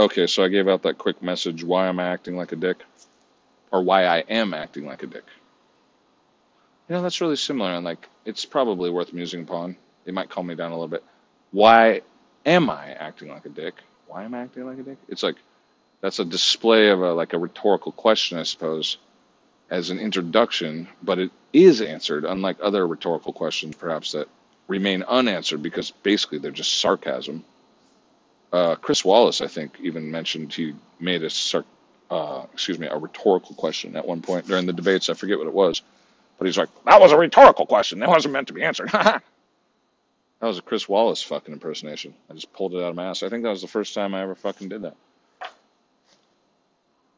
Okay, so I gave out that quick message why am I acting like a dick? Or why I am acting like a dick. You know, that's really similar, and like, it's probably worth musing upon. It might calm me down a little bit. Why am I acting like a dick? Why am I acting like a dick? It's like, that's a display of a, like a rhetorical question, I suppose, as an introduction, but it is answered, unlike other rhetorical questions, perhaps, that remain unanswered because basically they're just sarcasm. Uh, Chris Wallace, I think, even mentioned he made a uh, excuse me, a rhetorical question at one point during the debates. I forget what it was but he's like, that was a rhetorical question. That wasn't meant to be answered. that was a Chris Wallace fucking impersonation. I just pulled it out of my ass. I think that was the first time I ever fucking did that.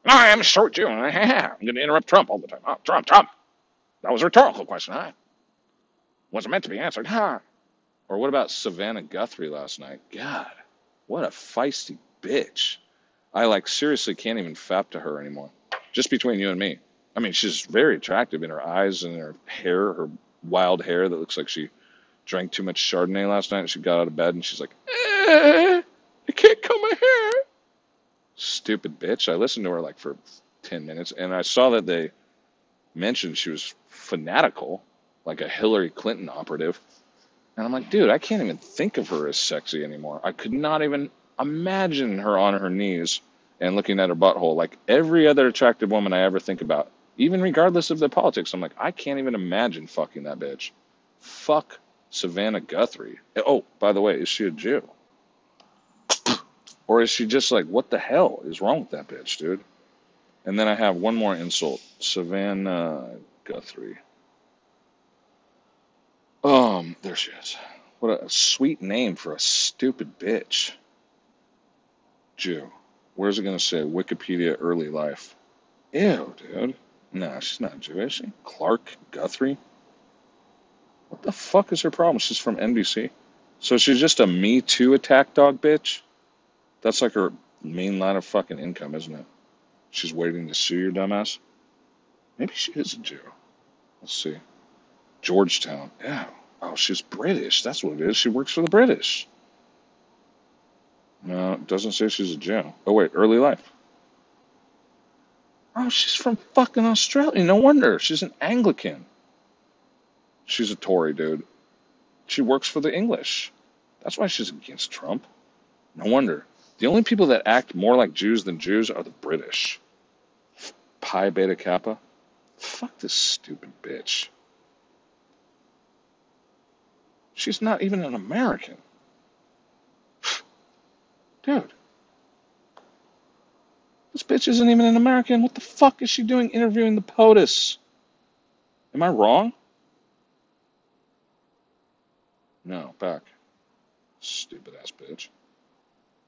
I am a short Jew. I'm going to interrupt Trump all the time. Oh, Trump, Trump. That was a rhetorical question. Huh? Wasn't meant to be answered. Huh? Or what about Savannah Guthrie last night? God, what a feisty bitch. I like seriously can't even fap to her anymore. Just between you and me. I mean, she's very attractive in her eyes and her hair, her wild hair that looks like she drank too much Chardonnay last night. And she got out of bed and she's like, eh, I can't comb my hair. Stupid bitch. I listened to her like for 10 minutes and I saw that they mentioned she was fanatical, like a Hillary Clinton operative. And I'm like, dude, I can't even think of her as sexy anymore. I could not even imagine her on her knees and looking at her butthole like every other attractive woman I ever think about even regardless of their politics. I'm like, I can't even imagine fucking that bitch. Fuck Savannah Guthrie. Oh, by the way, is she a Jew? Or is she just like, what the hell is wrong with that bitch, dude? And then I have one more insult Savannah Guthrie. Um, there she is. What a sweet name for a stupid bitch. Jew. Where's it going to say? Wikipedia early life. Ew, dude. No, she's not Jewish. Clark Guthrie? What the fuck is her problem? She's from NBC. So she's just a Me Too attack dog bitch? That's like her main line of fucking income, isn't it? She's waiting to sue your dumbass? Maybe she is a Jew. Let's see. Georgetown. Yeah. Oh, she's British. That's what it is. She works for the British. No, it doesn't say she's a Jew. Oh, wait. Early life. Oh, she's from fucking Australia. No wonder. She's an Anglican. She's a Tory, dude. She works for the English. That's why she's against Trump. No wonder. The only people that act more like Jews than Jews are the British. Phi Beta Kappa. Fuck this stupid bitch. She's not even an American. Dude. This bitch isn't even an American. What the fuck is she doing interviewing the POTUS? Am I wrong? No, back. Stupid ass bitch.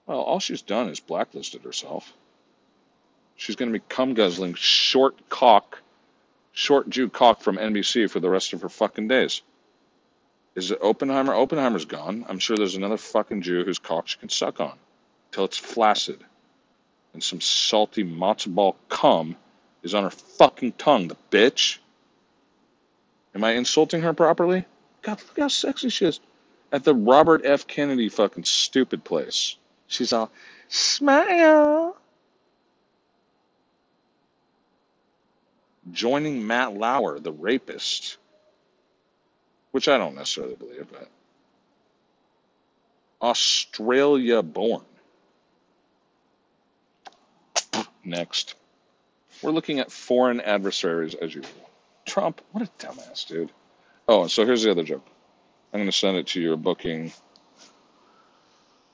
Well, all she's done is blacklisted herself. She's going to be cum guzzling short cock, short Jew cock from NBC for the rest of her fucking days. Is it Oppenheimer? Oppenheimer's gone. I'm sure there's another fucking Jew whose cock she can suck on till it's flaccid and some salty matzo ball cum is on her fucking tongue, the bitch. Am I insulting her properly? God, look how sexy she is. At the Robert F. Kennedy fucking stupid place. She's all, smile. Joining Matt Lauer, the rapist. Which I don't necessarily believe, but. Australia born. Next. We're looking at foreign adversaries as usual. Trump, what a dumbass, dude. Oh, so here's the other joke. I'm going to send it to your booking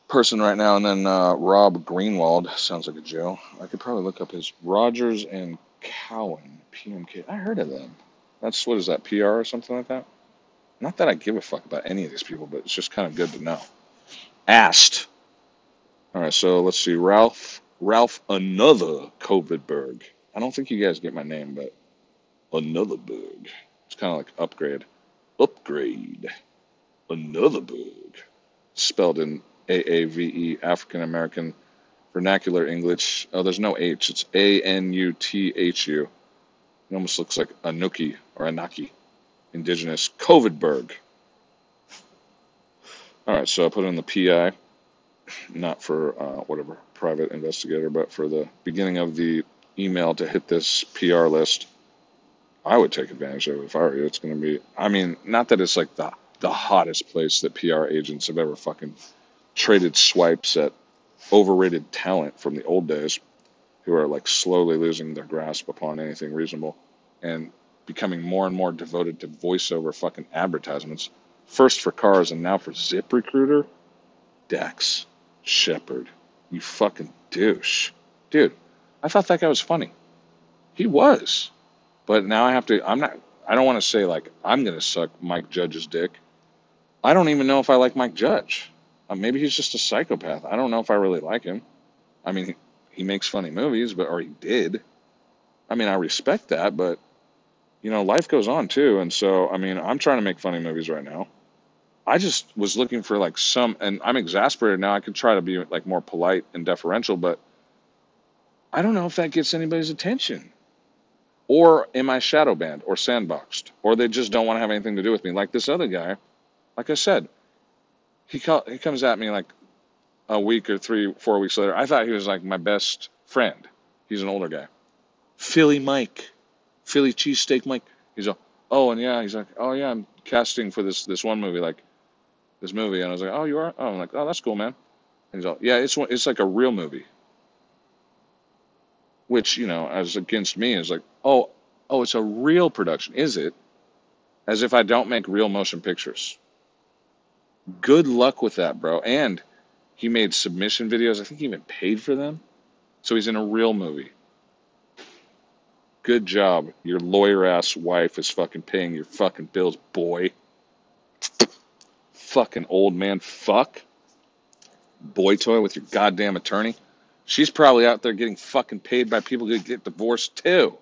person right now, and then uh, Rob Greenwald sounds like a Joe. I could probably look up his Rogers and Cowan PMK. I heard of them. That's what is that PR or something like that? Not that I give a fuck about any of these people, but it's just kind of good to know. Asked. All right, so let's see. Ralph Ralph another COVID COVIDberg. I don't think you guys get my name, but another berg. It's kind of like upgrade. Upgrade. Another berg. Spelled in AAVE, African American Vernacular English. Oh, there's no H. It's A N U T H U. It almost looks like Anuki or Anaki. Indigenous COVIDberg. All right, so I put in the PI. not for uh, whatever private investigator, but for the beginning of the email to hit this PR list. I would take advantage of it if I were you. It's going to be, I mean, not that it's like the the hottest place that PR agents have ever fucking traded swipes at overrated talent from the old days who are like slowly losing their grasp upon anything reasonable and becoming more and more devoted to voiceover fucking advertisements. First for cars and now for ZipRecruiter. Dax Shepard, you fucking douche. Dude, I thought that guy was funny. He was. But now I have to, I'm not, I don't want to say like I'm going to suck Mike Judge's dick. I don't even know if I like Mike Judge. Uh, maybe he's just a psychopath. I don't know if I really like him. I mean, he makes funny movies, but or he did. I mean, I respect that, but you know, life goes on too, and so I mean, I'm trying to make funny movies right now. I just was looking for like some, and I'm exasperated now. I could try to be like more polite and deferential, but I don't know if that gets anybody's attention. Or am I shadow banned or sandboxed? Or they just don't want to have anything to do with me. Like this other guy, like I said, he co- he comes at me like a week or three, four weeks later. I thought he was like my best friend. He's an older guy. Philly Mike, Philly cheesesteak Mike. He's like, oh, and yeah, he's like, oh yeah, I'm casting for this this one movie, like this movie, and I was like, oh, you are? Oh, I'm like, oh, that's cool, man. And he's like, yeah, it's it's like a real movie, which you know, as against me, is like, oh, oh, it's a real production, is it? As if I don't make real motion pictures. Good luck with that, bro. And he made submission videos. I think he even paid for them. So he's in a real movie. Good job. Your lawyer ass wife is fucking paying your fucking bills, boy. Fucking old man fuck. Boy toy with your goddamn attorney. She's probably out there getting fucking paid by people who get divorced too.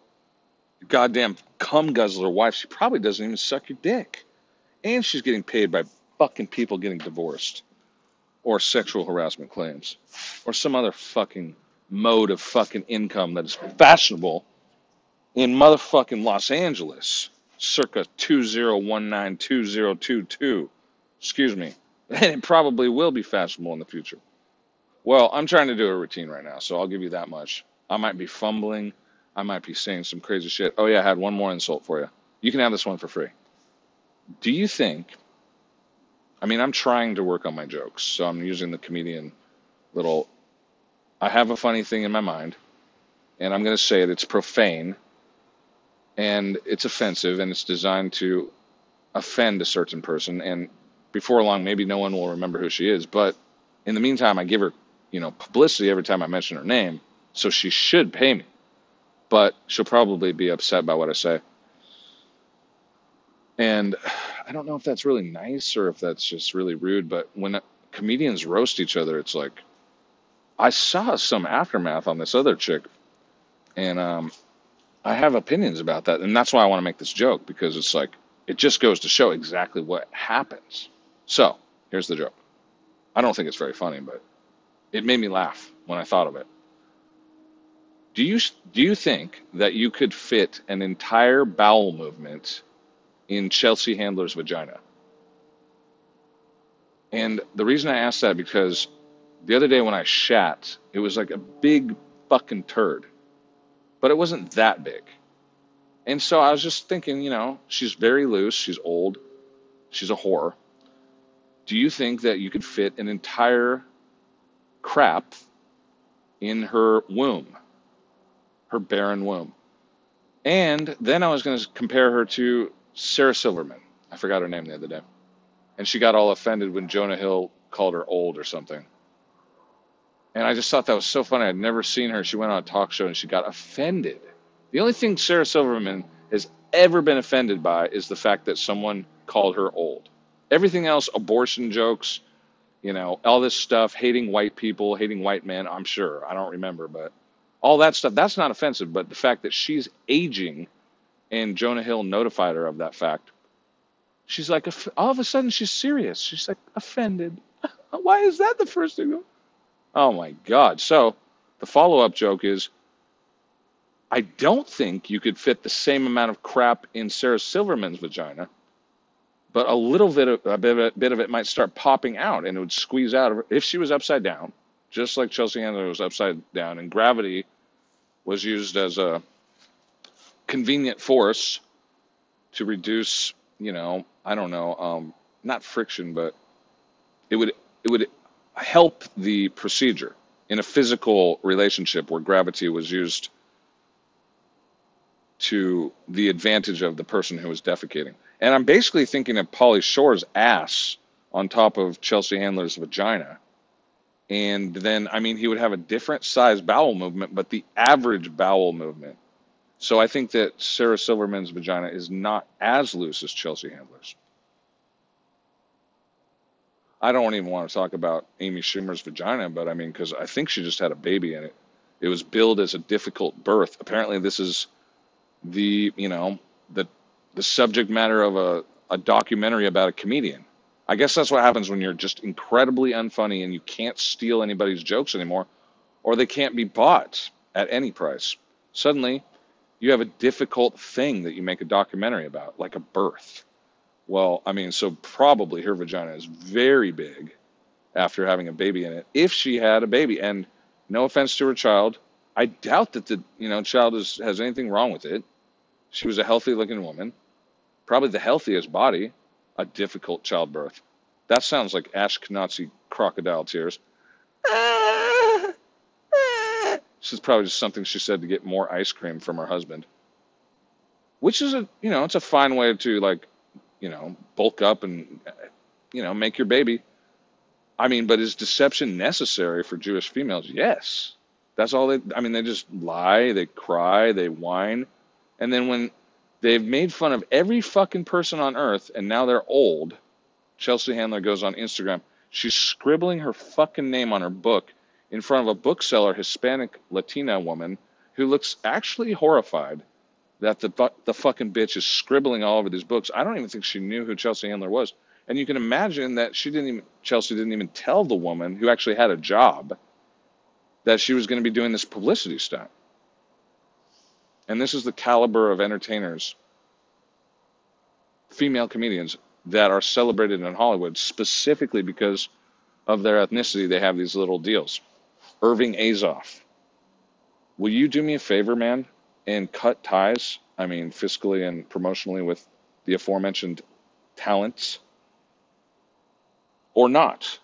Your goddamn cum guzzler wife, she probably doesn't even suck your dick. And she's getting paid by fucking people getting divorced or sexual harassment claims or some other fucking mode of fucking income that is fashionable in motherfucking Los Angeles circa 20192022 excuse me. And it probably will be fashionable in the future. Well i'm trying to do a routine right now so i'll give you that much. I might be fumbling. I might be saying some crazy shit. Oh yeah i had one more insult for you. You can have this one for free. Do you think I mean, I'm trying to work on my jokes, so I'm using the comedian little. I have a funny thing in my mind, and I'm going to say it. It's profane, and it's offensive, and it's designed to offend a certain person. And before long, maybe no one will remember who she is. But in the meantime, I give her, you know, publicity every time I mention her name, so she should pay me. But she'll probably be upset by what I say. And I don't know if that's really nice or if that's just really rude, but when comedians roast each other, it's like I saw some aftermath on this other chick, and um, I have opinions about that, and that's why I want to make this joke because it's like it just goes to show exactly what happens. So here's the joke. I don't think it's very funny, but it made me laugh when I thought of it. Do you do you think that you could fit an entire bowel movement in Chelsea Handler's vagina. And the reason I asked that because the other day when I shat, it was like a big fucking turd, but it wasn't that big. And so I was just thinking, you know, she's very loose, she's old, she's a whore. Do you think that you could fit an entire crap in her womb, her barren womb? And then I was going to compare her to Sarah Silverman. I forgot her name the other day. And she got all offended when Jonah Hill called her old or something. And I just thought that was so funny. I'd never seen her. She went on a talk show and she got offended. The only thing Sarah Silverman has ever been offended by is the fact that someone called her old. Everything else, abortion jokes, you know, all this stuff, hating white people, hating white men, I'm sure. I don't remember, but all that stuff, that's not offensive. But the fact that she's aging and Jonah Hill notified her of that fact. She's like, all of a sudden, she's serious. She's like, offended. Why is that the first thing? Oh my God. So the follow up joke is I don't think you could fit the same amount of crap in Sarah Silverman's vagina but a little bit of a bit of it, bit of it might start popping out, and it would squeeze out of her. If she was upside down, just like Chelsea Handler was upside down, and gravity was used as a convenient force to reduce, you know, I don't know, um, not friction, but it would it would help the procedure in a physical relationship where gravity was used to the advantage of the person who was defecating. And I'm basically thinking of Pauly Shore's ass on top of Chelsea Handler's vagina. And then, I mean, he would have a different size bowel movement, but the average bowel movement. So I think that Sarah Silverman's vagina is not as loose as Chelsea Handler's. I don't even want to talk about Amy Schumer's vagina, but I mean, because I think she just had a baby in it. It was billed as a difficult birth. Apparently, this is the you know the the subject matter of a, a documentary about a comedian. I guess that's what happens when you're just incredibly unfunny and you can't steal anybody's jokes anymore, or they can't be bought at any price. Suddenly, you have a difficult thing that you make a documentary about, like a birth. Well, I mean, so probably her vagina is very big after having a baby in it. If she had a baby, and no offense to her child, I doubt that the you know child is, has anything wrong with it. She was a healthy looking woman, probably the healthiest body. A difficult childbirth. That sounds like Ashkenazi crocodile tears. This is probably just something she said to get more ice cream from her husband, which is a you know it's a fine way to like you know bulk up and you know make your baby. I mean, but is deception necessary for Jewish females? Yes. That's all they, I mean, they just lie, they cry, they whine. And then when they've made fun of every fucking person on earth and now they're old, Chelsea Handler goes on Instagram. She's scribbling her fucking name on her book in front of a bookseller, Hispanic Latina woman who looks actually horrified that the the fucking bitch is scribbling all over these books. I don't even think she knew who Chelsea Handler was. And you can imagine that she didn't even Chelsea didn't even tell the woman who actually had a job that she was going to be doing this publicity stunt. And this is the caliber of entertainers, female comedians that are celebrated in Hollywood specifically because of their ethnicity. They have these little deals. Irving Azoff. Will you do me a favor, man, and cut ties? I mean, fiscally and promotionally with the aforementioned talents? Or not?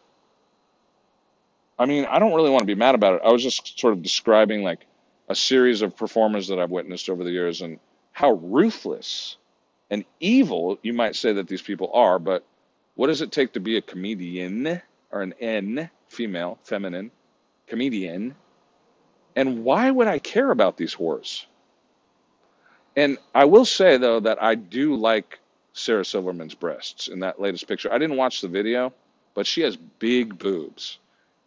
I mean, I don't really want to be mad about it. I was just sort of describing like a series of performers that I've witnessed over the years and how ruthless and evil you might say that these people are, but what does it take to be a comedian or an N, female, feminine, comedian? And why would I care about these whores? And I will say though that I do like Sarah Silverman's breasts in that latest picture. I didn't watch the video, but she has big boobs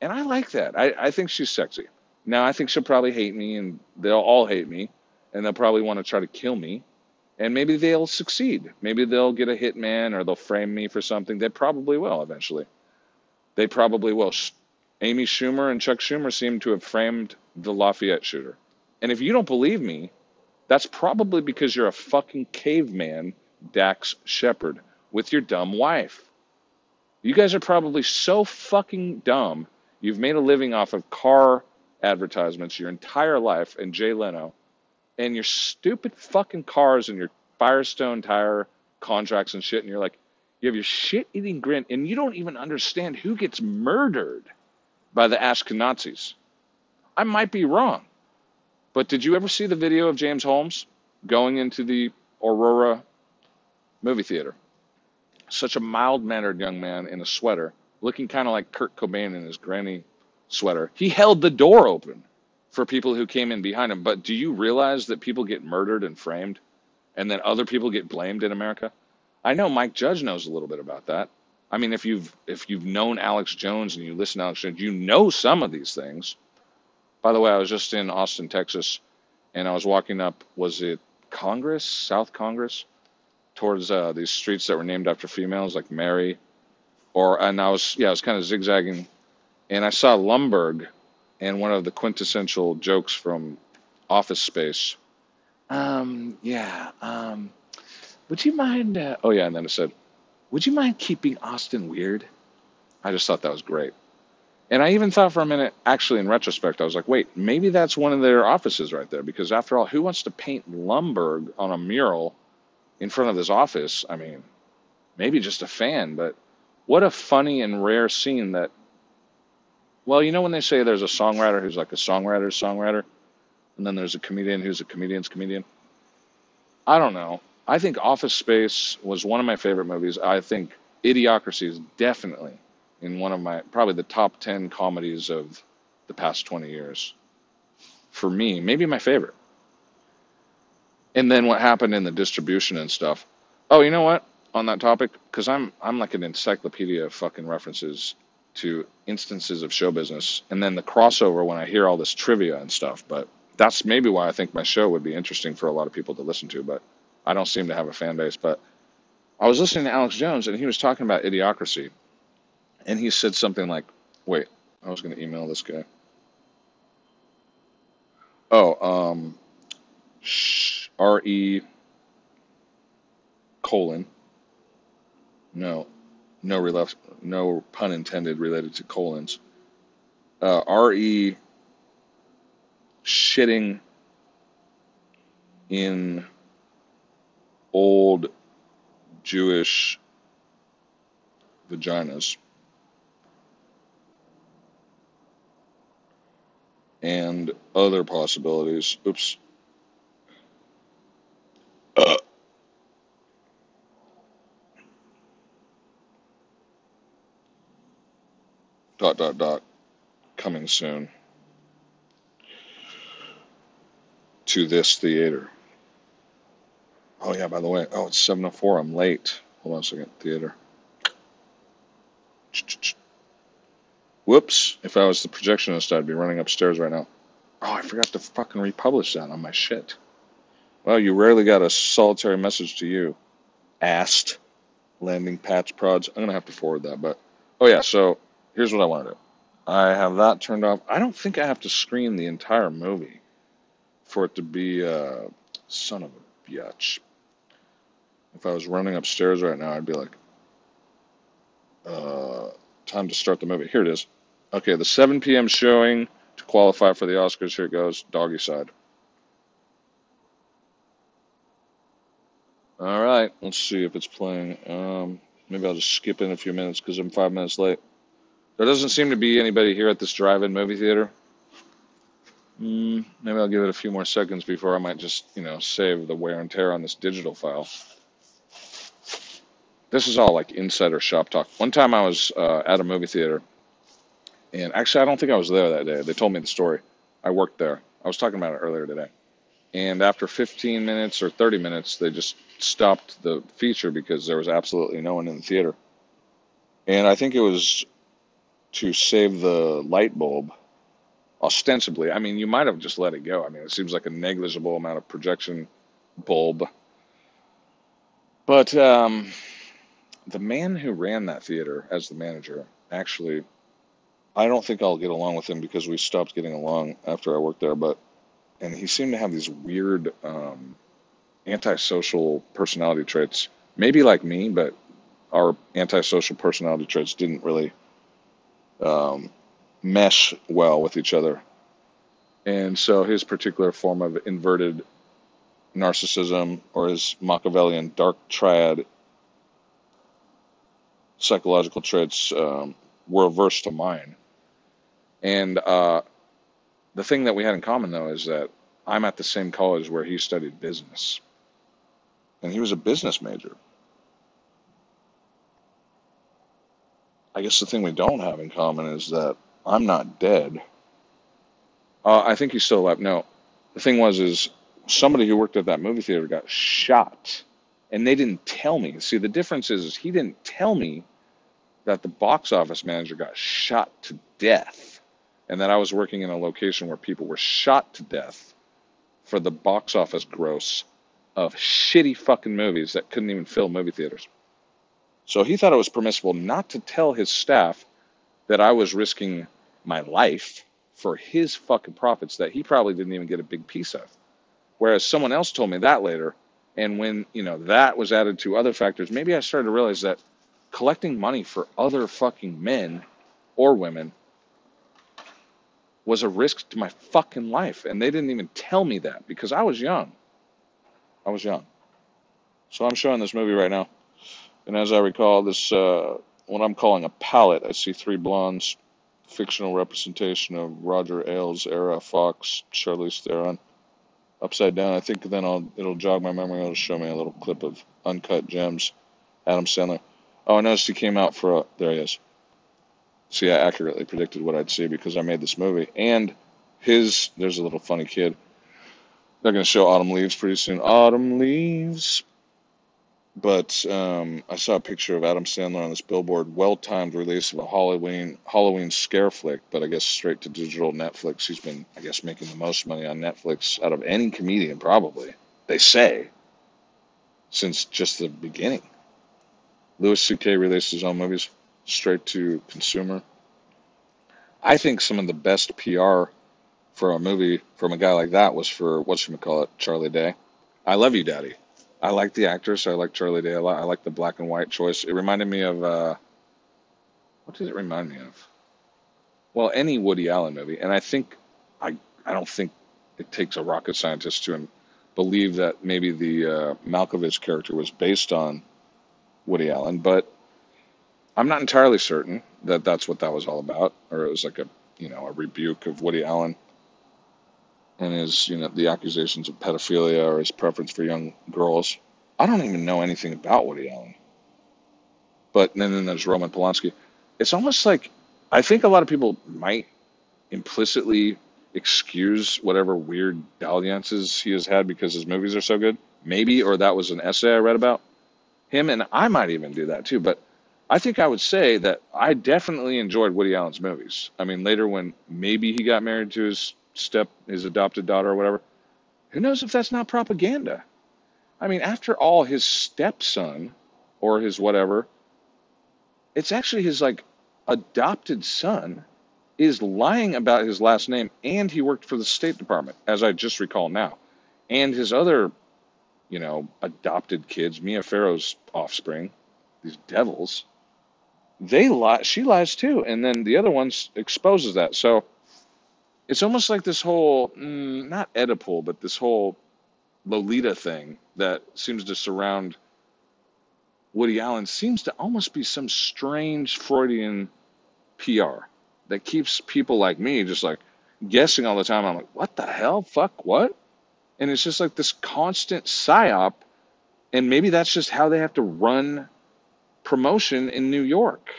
and I like that. I, I think she's sexy. Now I think she'll probably hate me, and they'll all hate me, and they'll probably want to try to kill me, and maybe they'll succeed. Maybe they'll get a hitman or they'll frame me for something. They probably will eventually. They probably will. Amy Schumer and Chuck Schumer seem to have framed the Lafayette shooter. And if you don't believe me, that's probably because you're a fucking caveman, Dax Shepard, with your dumb wife. You guys are probably so fucking dumb You've made a living off of car advertisements your entire life and Jay Leno and your stupid fucking cars and your Firestone tire contracts and shit. And you're like, you have your shit eating grin and you don't even understand who gets murdered by the Ashkenazis. I might be wrong, but did you ever see the video of James Holmes going into the Aurora movie theater? Such a mild mannered young man in a sweater looking kind of like Kurt Cobain in his granny sweater. He held the door open for people who came in behind him. But do you realize that people get murdered and framed and then other people get blamed in America? I know Mike Judge knows a little bit about that. I mean, if you've if you've known Alex Jones and you listen to Alex Jones, you know some of these things. By the way, I was just in Austin, Texas, and I was walking up. Was it Congress, South Congress, towards uh, these streets that were named after females, like Mary or and I was yeah I was kind of zigzagging, and I saw Lumbergh, and one of the quintessential jokes from Office Space. Um, yeah. Um, would you mind? Uh, oh yeah, and then it said, Would you mind keeping Austin weird? I just thought that was great. And I even thought for a minute, actually, in retrospect, I was like, wait, maybe that's one of their offices right there. Because after all, who wants to paint Lumbergh on a mural in front of his office? I mean, maybe just a fan, but what a funny and rare scene that, well, you know, when they say there's a songwriter who's like a songwriter's songwriter, and then there's a comedian who's a comedian's comedian? I don't know. I think Office Space was one of my favorite movies. I think Idiocracy is definitely in one of my probably the top 10 comedies of the past 20 years. For me, maybe my favorite. And then what happened in the distribution and stuff. Oh, you know what? On that topic, because I'm I'm like an encyclopedia of fucking references to instances of show business, and then the crossover when I hear all this trivia and stuff. But that's maybe why I think my show would be interesting for a lot of people to listen to. But I don't seem to have a fan base. But I was listening to Alex Jones, and he was talking about idiocracy, and he said something like, "Wait, I was going to email this guy." Oh, um, R E colon. No, no relef, no pun intended related to colons. Uh, R E shitting in old Jewish vaginas and other possibilities. Oops. Uh, dot dot dot coming soon to this theater. Oh yeah, by the way, oh it's 704. I'm late. Hold on a second. Theater. Whoops. If I was the projectionist, I'd be running upstairs right now. Oh, I forgot to fucking republish that on my shit. Well, you rarely got a solitary message to you. Asked. Landing patch prods. I'm going to have to forward that. But, oh yeah, so here's what I want to do. I have that turned off. I don't think I have to screen the entire movie for it to be, uh, son of a bitch. If I was running upstairs right now, I'd be like, uh, time to start the movie. Here it is. Okay, the 7 p.m. showing to qualify for the Oscars. Here it goes. Doggy side. All right, let's see if it's playing. Um, maybe I'll just skip in a few minutes because I'm five minutes late. There doesn't seem to be anybody here at this drive-in movie theater. Mm, maybe I'll give it a few more seconds before I might just, you know, save the wear and tear on this digital file. This is all like insider shop talk. One time I was uh, at a movie theater, and actually I don't think I was there that day. They told me the story. I worked there. I was talking about it earlier today. And after 15 minutes or 30 minutes, they just stopped the feature because there was absolutely no one in the theater. And I think it was to save the light bulb, ostensibly. I mean, you might have just let it go. I mean, it seems like a negligible amount of projection bulb. But um, the man who ran that theater as the manager actually, I don't think I'll get along with him because we stopped getting along after I worked there. But and he seemed to have these weird um, antisocial personality traits. Maybe like me, but our antisocial personality traits didn't really um, mesh well with each other. And so his particular form of inverted narcissism or his Machiavellian dark triad psychological traits um, were averse to mine. And uh, the thing that we had in common, though, is that I'm at the same college where he studied business. And he was a business major. I guess the thing we don't have in common is that I'm not dead. Uh, I think he's still alive. No, the thing was is somebody who worked at that movie theater got shot, and they didn't tell me. See, the difference is, is he didn't tell me that the box office manager got shot to death, and that I was working in a location where people were shot to death for the box office gross of shitty fucking movies that couldn't even fill movie theaters. So he thought it was permissible not to tell his staff that I was risking my life for his fucking profits that he probably didn't even get a big piece of. Whereas someone else told me that later. And when, you know, that was added to other factors, maybe I started to realize that collecting money for other fucking men or women was a risk to my fucking life. And they didn't even tell me that because I was young. I was young. So I'm showing this movie right now. And as I recall, this, uh, what I'm calling a palette, I see three blondes, fictional representation of Roger Ailes era Fox, Charlize Theron. Upside down, I think then I'll, it'll jog my memory. It'll show me a little clip of Uncut Gems, Adam Sandler. Oh, I noticed he came out for a, there he is. See, I accurately predicted what I'd see because I made this movie. And his, there's a little funny kid. They're going to show Autumn Leaves pretty soon. Autumn Leaves. But um, I saw a picture of Adam Sandler on this billboard. Well-timed release of a Halloween Halloween scare flick, but I guess straight to digital Netflix. He's been, I guess, making the most money on Netflix out of any comedian, probably. They say since just the beginning. Louis C.K. released his own movies straight to consumer. I think some of the best PR for a movie from a guy like that was for what you call it, Charlie Day. I love you, Daddy. I like the actress. I like Charlie Day a lot. I like the black and white choice. It reminded me of uh, what did it remind me of? Well, any Woody Allen movie, and I think I I don't think it takes a rocket scientist to believe that maybe the uh, Malkovich character was based on Woody Allen, but I'm not entirely certain that that's what that was all about, or it was like a you know a rebuke of Woody Allen and his you know the accusations of pedophilia or his preference for young girls. I don't even know anything about Woody Allen, but then, then there's Roman Polanski. It's almost like I think a lot of people might implicitly excuse whatever weird dalliances he has had because his movies are so good. Maybe, or that was an essay I read about him, and I might even do that too. But I think I would say that I definitely enjoyed Woody Allen's movies. I mean, later when maybe he got married to his step, his adopted daughter or whatever, who knows if that's not propaganda? I mean, after all, his stepson or his whatever, it's actually his like adopted son is lying about his last name and he worked for the State Department, as I just recall now. And his other, you know, adopted kids, Mia Farrow's offspring, these devils, they lie. She lies too, and then the other ones exposes that. So it's almost like this whole mm, not Oedipal, but this whole Lolita thing that seems to surround Woody Allen seems to almost be some strange Freudian PR that keeps people like me just like guessing all the time. I'm like, what the hell? Fuck what? And it's just like this constant psyop. And maybe that's just how they have to run promotion in New York.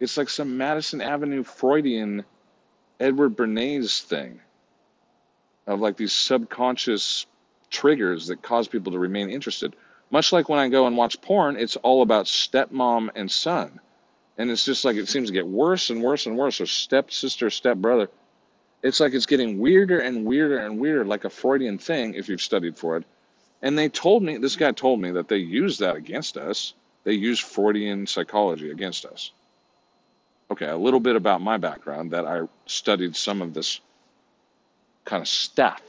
It's like some Madison Avenue Freudian Edward Bernays thing of like these subconscious triggers that cause people to remain interested. Much like when I go and watch porn, it's all about stepmom and son. And it's just like it seems to get worse and worse and worse, or stepsister, stepbrother. It's like it's getting weirder and weirder and weirder, like a Freudian thing if you've studied Freud. And they told me, this guy told me that they use that against us they use Freudian psychology against us. Okay, a little bit about my background that I studied some of this kind of stuff.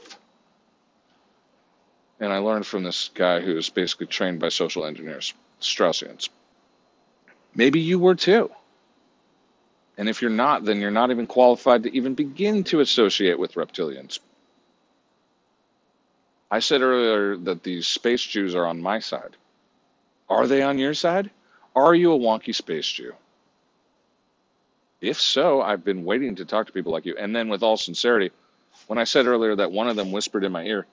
And I learned from this guy who was basically trained by social engineers, Straussians. Maybe you were too. And if you're not, then you're not even qualified to even begin to associate with reptilians. I said earlier that these space Jews are on my side. Are they on your side? Are you a wonky space Jew? If so, I've been waiting to talk to people like you. And then, with all sincerity, when I said earlier that one of them whispered in my ear,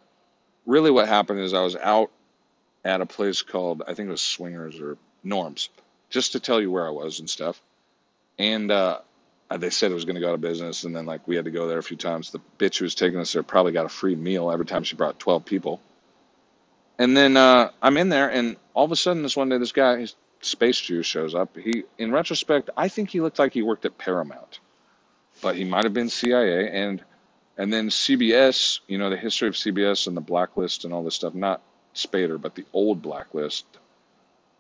really what happened is I was out at a place called, I think it was Swingers or Norms, just to tell you where I was and stuff. And uh, they said it was going to go out of business. And then, like, we had to go there a few times. The bitch who was taking us there probably got a free meal every time she brought 12 people. And then uh, I'm in there, and all of a sudden, this one day, this guy, Space Jew, shows up. He, in retrospect, I think he looked like he worked at Paramount, but he might have been CIA. And and then CBS, you know, the history of CBS and the blacklist and all this stuff. Not Spader, but the old blacklist.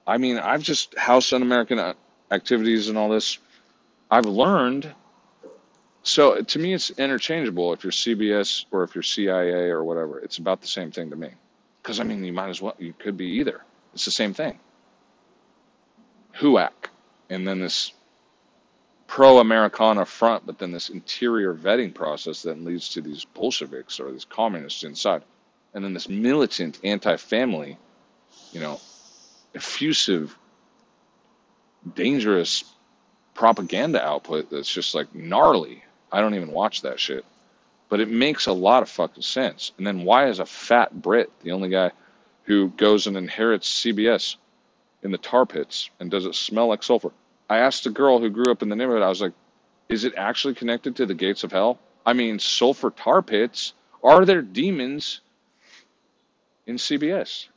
I mean, I've just House Un-American uh, activities and all this. I've learned. So to me, it's interchangeable. If you're CBS or if you're CIA or whatever, it's about the same thing to me. Because I mean, you might as well, you could be either. It's the same thing. HUAC, and then this pro Americana front, but then this interior vetting process that leads to these Bolsheviks or these communists inside, and then this militant anti family, you know, effusive, dangerous propaganda output that's just like gnarly. I don't even watch that shit. But it makes a lot of fucking sense. And then why is a fat Brit the only guy who goes and inherits CBS in the tar pits and does it smell like sulfur? I asked a girl who grew up in the neighborhood, I was like, is it actually connected to the gates of hell? I mean, sulfur tar pits. Are there demons in CBS?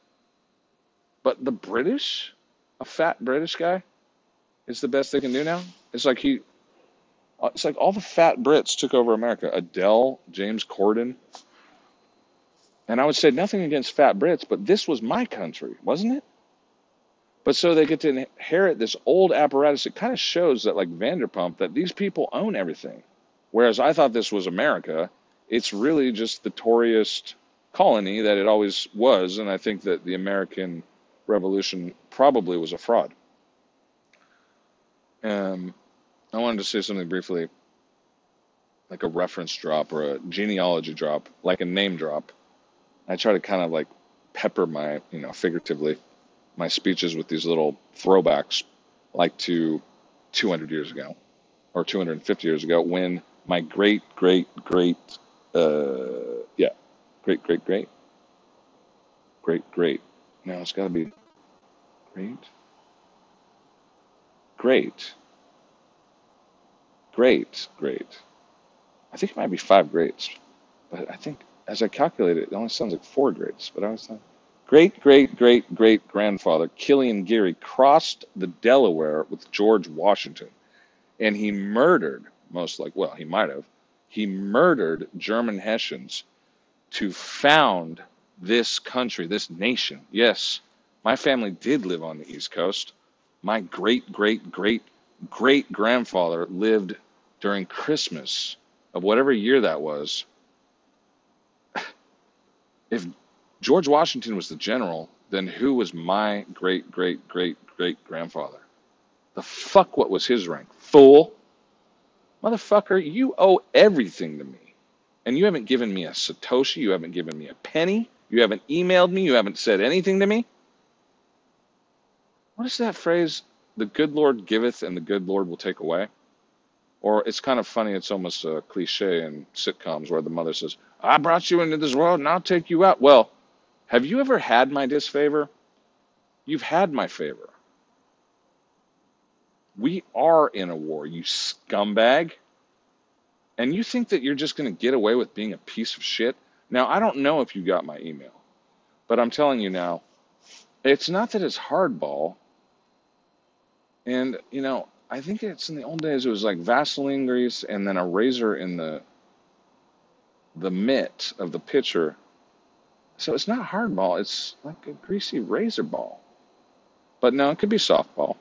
But the British, a fat British guy, is the best they can do now. It's like he, it's like all the fat Brits took over America. Adele, James Corden, and I would say nothing against fat Brits, but this was my country, wasn't it? But so they get to inherit this old apparatus. It kind of shows that, like Vanderpump, that these people own everything. Whereas I thought this was America, it's really just the Toryist colony that it always was. And I think that the American Revolution probably was a fraud. Um, I wanted to say something briefly, like a reference drop or a genealogy drop, like a name drop. I try to kind of like pepper my, you know, figuratively my speeches with these little throwbacks, like to 200 years ago or 250 years ago, when my great, great, great, uh, yeah, great, great, great, great, great. Now it's got to be great, great, great, great. I think it might be five greats, but I think as I calculate it, it only sounds like four greats. But I was like, great great great great grandfather Killian Geary crossed the Delaware with George Washington, and he murdered most like well he might have he murdered German Hessians to found this country, this nation. Yes, my family did live on the East Coast. My great great great great grandfather lived during Christmas of whatever year that was. If George Washington was the general, then who was my great great great great grandfather? The fuck what was his rank? Fool. Motherfucker, you owe everything to me. And you haven't given me a Satoshi, you haven't given me a penny, you haven't emailed me, you haven't said anything to me. What is that phrase? The good Lord giveth and the good Lord will take away. Or it's kind of funny, it's almost a cliche in sitcoms where the mother says, I brought you into this world and I'll take you out. Well, have you ever had my disfavor? You've had my favor. We are in a war, you scumbag. And you think that you're just going to get away with being a piece of shit? Now, I don't know if you got my email, but I'm telling you now, it's not that it's hardball. And, you know, I think it's in the old days, it was like Vaseline grease and then a razor in the the mitt of the pitcher so it's not hardball, it's like a greasy razor ball. But no, it could be softball.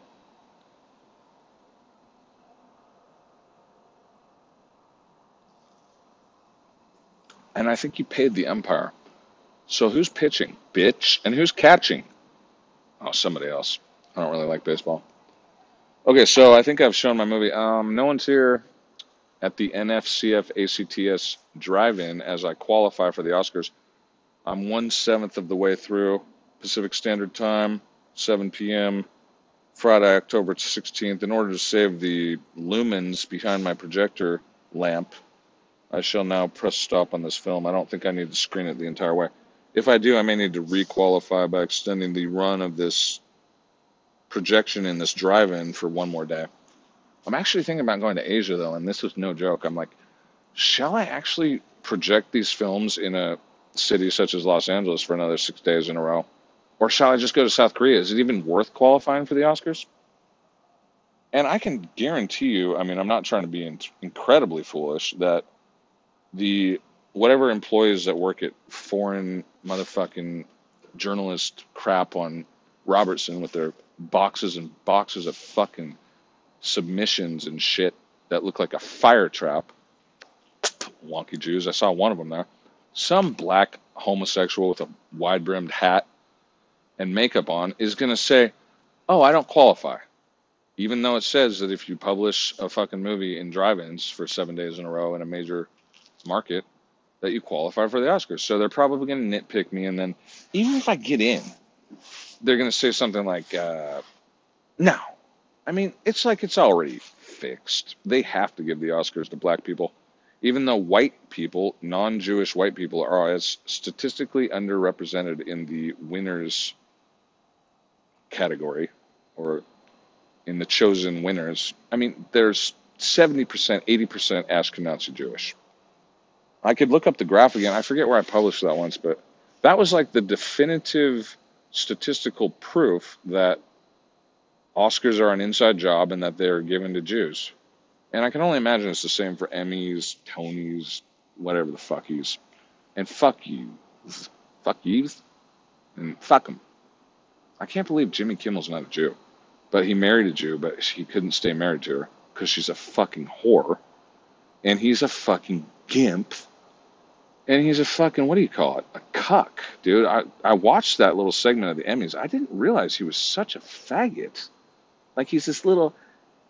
And I think you paid the umpire. So who's pitching? Bitch. And who's catching? Oh, somebody else. I don't really like baseball. Okay, so I think I've shown my movie. Um, no one's here at the NFCF ACTS drive-in as I qualify for the Oscars. I'm one seventh of the way through Pacific Standard Time, 7 p.m. Friday, October 16th. In order to save the lumens behind my projector lamp, I shall now press stop on this film. I don't think I need to screen it the entire way. If I do, I may need to requalify by extending the run of this projection in this drive-in for one more day. I'm actually thinking about going to Asia though, and this is no joke. I'm like, shall I actually project these films in a city such as Los Angeles for another six days in a row? Or shall I just go to South Korea? Is it even worth qualifying for the Oscars? And I can guarantee you, I mean, I'm not trying to be in- incredibly foolish, that the whatever employees that work at foreign motherfucking journalist crap on Robertson with their boxes and boxes of fucking submissions and shit that look like a fire trap. Wonky Jews. I saw one of them there some black homosexual with a wide brimmed hat and makeup on is going to say, Oh, I don't qualify. Even though it says that if you publish a fucking movie in drive-ins for seven days in a row in a major market, that you qualify for the Oscars. So they're probably going to nitpick me, and then even if I get in, they're going to say something like, uh, "No." I mean, it's like it's already fixed. They have to give the Oscars to black people, even though white people, non-Jewish white people, are as statistically underrepresented in the winners category or in the chosen winners. I mean, there's 70%, 80% Ashkenazi Jewish. I could look up the graph again. I forget where I published that once, but that was like the definitive statistical proof that Oscars are an inside job and that they're given to Jews. And I can only imagine it's the same for Emmys, Tonys, whatever the fuck he's. And fuck you. Fuck yous. And fuck them. I can't believe Jimmy Kimmel's not a Jew. But he married a Jew, but he couldn't stay married to her because she's a fucking whore. And he's a fucking gimp. And he's a fucking, what do you call it? A cuck, dude. I, I watched that little segment of the Emmys. I didn't realize he was such a faggot. Like he's this little,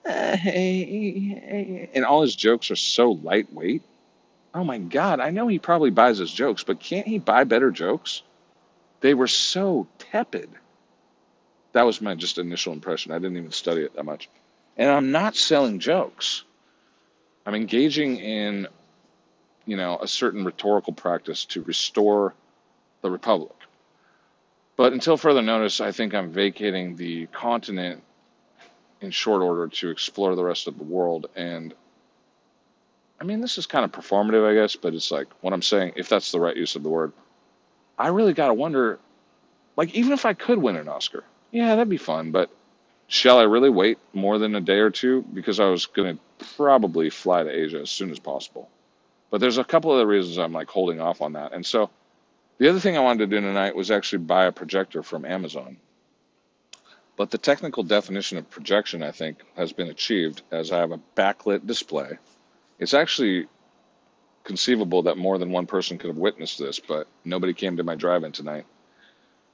uh, hey, hey, and all his jokes are so lightweight. Oh my God. I know he probably buys his jokes, but can't he buy better jokes? They were so tepid. That was my just initial impression. I didn't even study it that much. And I'm not selling jokes. I'm engaging in, you know, a certain rhetorical practice to restore the republic. But until further notice, I think I'm vacating the continent in short order to explore the rest of the world. And I mean, this is kind of performative, I guess, but it's like what I'm saying, if that's the right use of the word, I really got to wonder like, even if I could win an Oscar, yeah, that'd be fun, but shall I really wait more than a day or two? Because I was going to probably fly to Asia as soon as possible. But there's a couple of other reasons I'm like holding off on that. And so the other thing I wanted to do tonight was actually buy a projector from Amazon. But the technical definition of projection, I think, has been achieved as I have a backlit display. It's actually conceivable that more than one person could have witnessed this, but nobody came to my drive in tonight.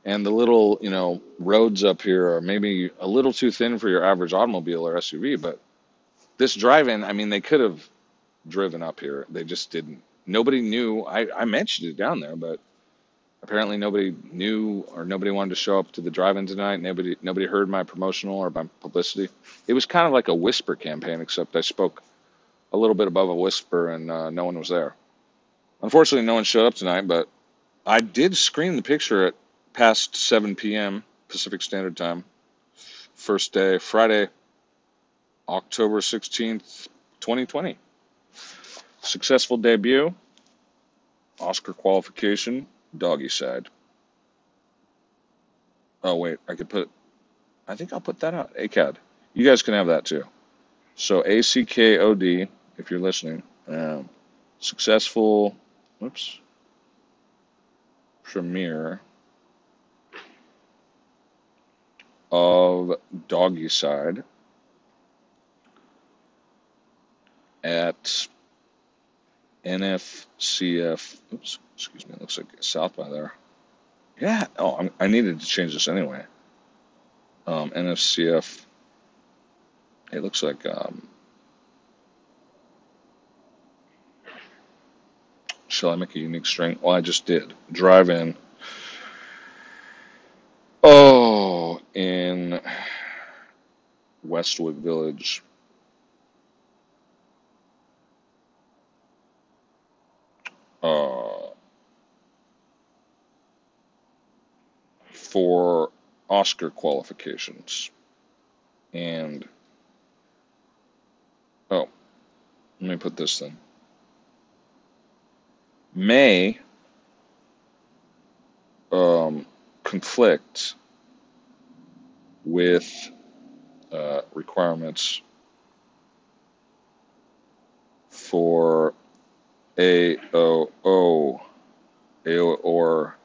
And the little, you know, roads up here are maybe a little too thin for your average automobile or SUV, but this drive in, I mean, they could have driven up here. They just didn't. Nobody knew. I, I mentioned it down there, but apparently nobody knew or nobody wanted to show up to the drive-in tonight. Nobody nobody heard my promotional or my publicity. It was kind of like a whisper campaign, except I spoke a little bit above a whisper and uh, no one was there. Unfortunately, no one showed up tonight, but I did screen the picture at past 7 p.m. Pacific Standard Time. First day, Friday, October 16th, 2020. Successful debut, Oscar qualification, doggy side. Oh, wait, I could put, I think I'll put that out. ACAD. You guys can have that too. So ACKOD, if you're listening, um, successful, whoops, premiere of Doggy Side at NFCF. Oops, excuse me. it Looks like South by there. Yeah. Oh, I'm, i needed to change this anyway. Um, NFCF. It looks like. Um, shall I make a unique string? Well, I just did. Drive in. Oh, in Westwood Village. Uh, for Oscar qualifications. And, oh, let me put this then. May um, conflict with uh, requirements for AOO, AO or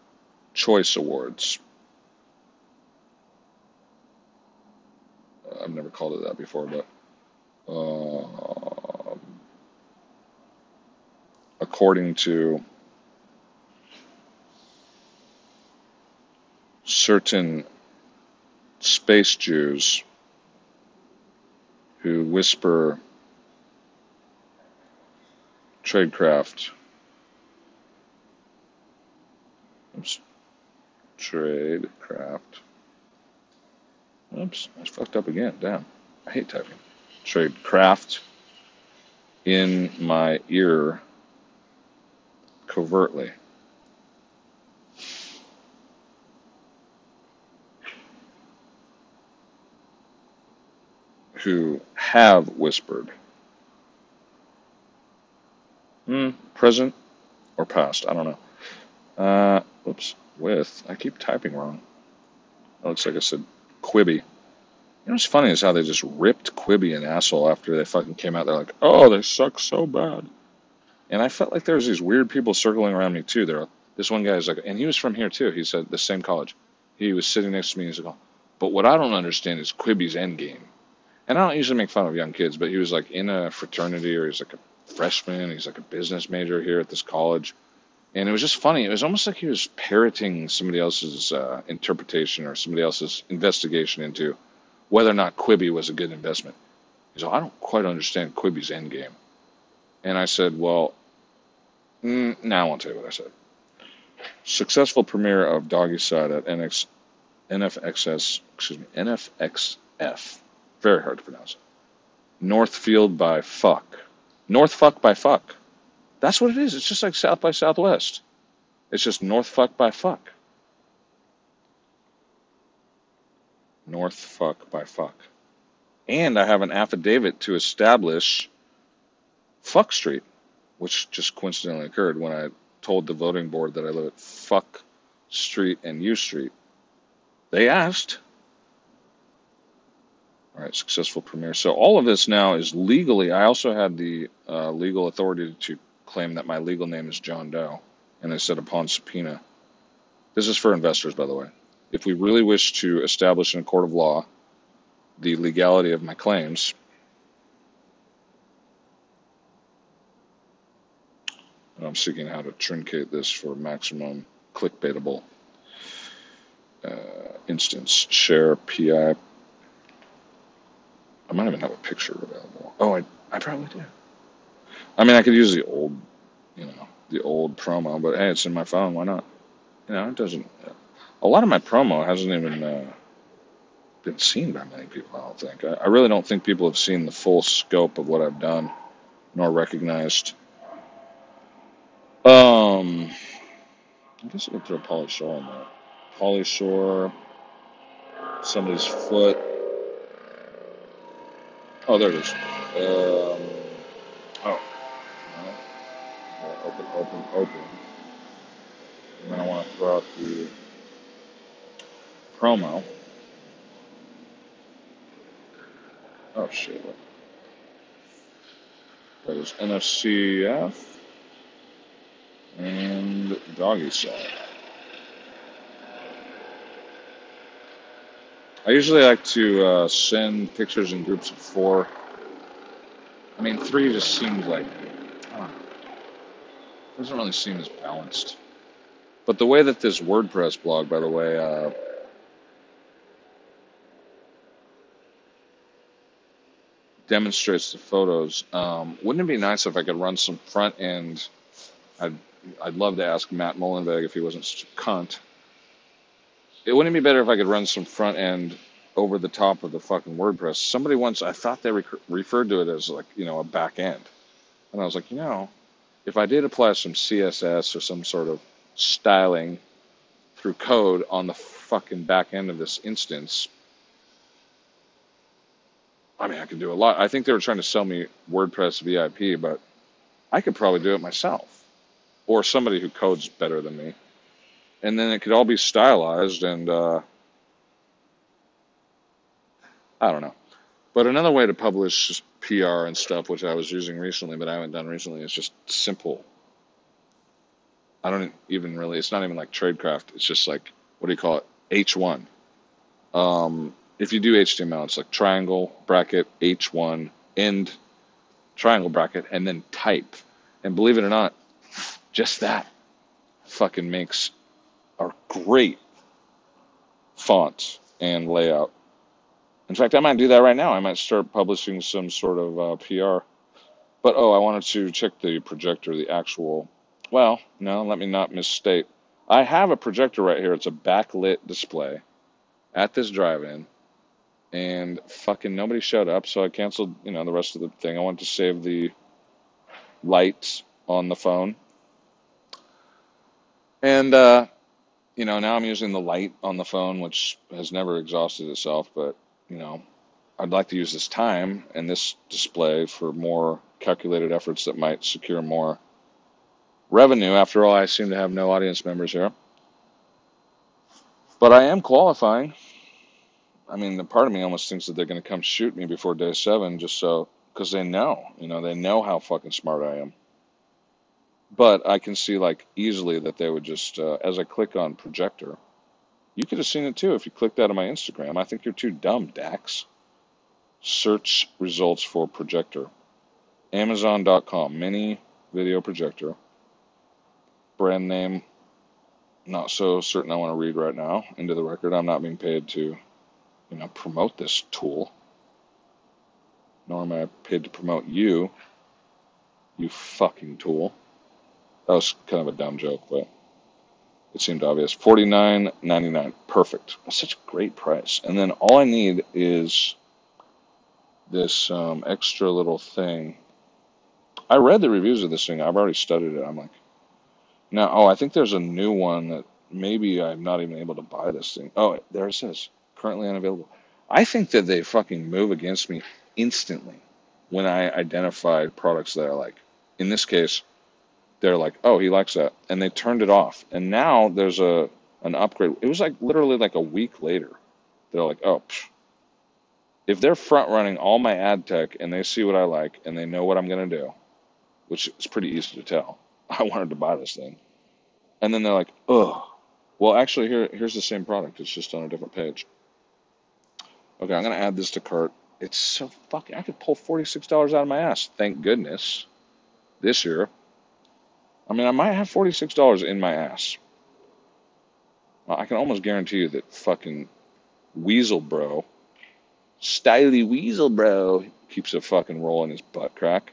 Choice Awards. I've never called it that before, but uh, according to certain space Jews, who whisper tradecraft. Oops. Tradecraft. Oops, I fucked up again. Damn. I hate typing. Tradecraft in my ear covertly. Who have whispered. Hmm, present or past? I don't know. Uh, oops, with. I keep typing wrong. That looks like I said Quibi. You know what's funny is how they just ripped Quibi an asshole after they fucking came out. They're like, oh, they suck so bad. And I felt like there was these weird people circling around me too. There, this one guy is like, and he was from here too. He said the same college. He was sitting next to me. He's like, oh. but what I don't understand is Quibi's endgame. And I don't usually make fun of young kids, but he was like in a fraternity or he's like a freshman. He's like a business major here at this college. And it was just funny. It was almost like he was parroting somebody else's uh, interpretation or somebody else's investigation into whether or not Quibi was a good investment. He's like, I don't quite understand Quibi's endgame. And I said, well, mm, now I won't tell you what I said. Successful premiere of Doggy Side at NX, NFXS, excuse me, NFXF. Very hard to pronounce. Northfield by Fuck. North Fuck by Fuck. That's what it is. It's just like South by Southwest. It's just North Fuck by Fuck. North Fuck by Fuck. And I have an affidavit to establish Fuck Street, which just coincidentally occurred when I told the voting board that I live at Fuck Street and U Street. They asked. All right, successful premiere. So all of this now is legally. I also had the uh, legal authority to claim that my legal name is John Doe, and I said upon subpoena. This is for investors, by the way. If we really wish to establish in a court of law the legality of my claims, I'm seeking how to truncate this for maximum clickbaitable uh, instance. Share PI. I might even have a picture available. Oh, I, I probably do. I mean, I could use the old, you know, the old promo, but hey, it's in my phone. Why not? You know, it doesn't. A lot of my promo hasn't even uh, been seen by many people. I don't think. I, I really don't think people have seen the full scope of what I've done, nor recognized. Um, I guess I could throw Pauly Shore on there. Pauly Shore, somebody's foot. Oh, there it is. Um, open, open, open. And then I want to throw out the promo. Oh shit. That is NFCF and doggy side. I usually like to uh, send pictures in groups of four. I mean, three just seems like doesn't really seem as balanced. But the way that this WordPress blog, by the way, uh, demonstrates the photos, um, wouldn't it be nice if I could run some front end? I'd I'd love to ask Matt Mullenweg if he wasn't such a cunt. It wouldn't be better if I could run some front end over the top of the fucking WordPress. Somebody once, I thought they rec- referred to it as like, you know, a back end. And I was like, you know, if I did apply some CSS or some sort of styling through code on the fucking back end of this instance, I mean, I could do a lot. I think they were trying to sell me WordPress VIP, but I could probably do it myself or somebody who codes better than me. And then it could all be stylized and, uh, I don't know. But another way to publish PR and stuff, which I was using recently, but I haven't done recently, is just simple. I don't even really, it's not even like tradecraft. It's just like, what do you call it? H1. Um, if you do HTML, it's like triangle, bracket, H1, end, triangle, bracket, and then type. And believe it or not, just that fucking makes a great font and layout In fact, I might do that right now. I might start publishing some sort of uh, PR. But oh, I wanted to check the projector, the actual. Well, no, let me not misstate. I have a projector right here. It's a backlit display at this drive-in, and fucking nobody showed up, so I canceled, you know, the rest of the thing. I wanted to save the lights on the phone, and uh, you know, now I'm using the light on the phone, which has never exhausted itself, but you know, I'd like to use this time and this display for more calculated efforts that might secure more revenue. After all, I seem to have no audience members here. But I am qualifying. I mean, the part of me almost thinks that they're going to come shoot me before day seven just so, because they know, you know, they know how fucking smart I am. But I can see, like, easily that they would just, uh, as I click on projector, you could have seen it too if you clicked that on my Instagram. I think you're too dumb, Dax. Search results for projector. Amazon.com, mini video projector. Brand name, not so certain I want to read right now. Into the record, I'm not being paid to, you know, promote this tool. Nor am I paid to promote you, you fucking tool. That was kind of a dumb joke, but it seemed obvious. Forty nine ninety nine, perfect. Such a great price. And then all I need is this um, extra little thing. I read the reviews of this thing. I've already studied it. I'm like, now, oh, I think there's a new one that maybe I'm not even able to buy this thing. Oh, there it says currently unavailable. I think that they fucking move against me instantly when I identify products that I like. In this case, they're like, "Oh, he likes that," and they turned it off. And now there's a an upgrade. It was like literally like a week later. They're like, "Oh, psh. if they're front running all my ad tech and they see what I like and they know what I'm gonna do, which is pretty easy to tell. I wanted to buy this thing, and then they're like, oh, Well, actually, here here's the same product. It's just on a different page. Okay, I'm gonna add this to cart. It's so fucking. I could pull forty six dollars out of my ass. Thank goodness. This year, I mean, I might have $46 in my ass. I can almost guarantee you that fucking Weasel Bro, Styly Weasel Bro, keeps a fucking roll in his butt crack.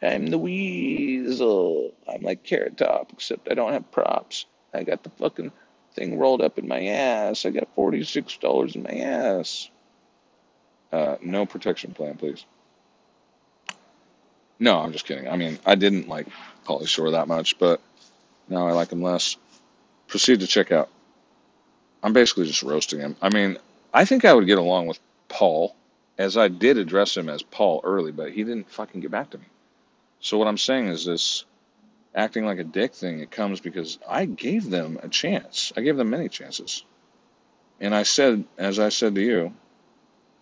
I'm the Weasel. I'm like Carrot Top, except I don't have props. I got the fucking thing rolled up in my ass. I got $46 in my ass. Uh, no protection plan, please. No, I'm just kidding. I mean, I didn't like Pauly Shore that much, but now I like him less. Proceed to check out. I'm basically just roasting him. I mean, I think I would get along with Paul, as I did address him as Paul early, but he didn't fucking get back to me. So what I'm saying is this acting like a dick thing, it comes because I gave them a chance. I gave them many chances. And I said, as I said to you,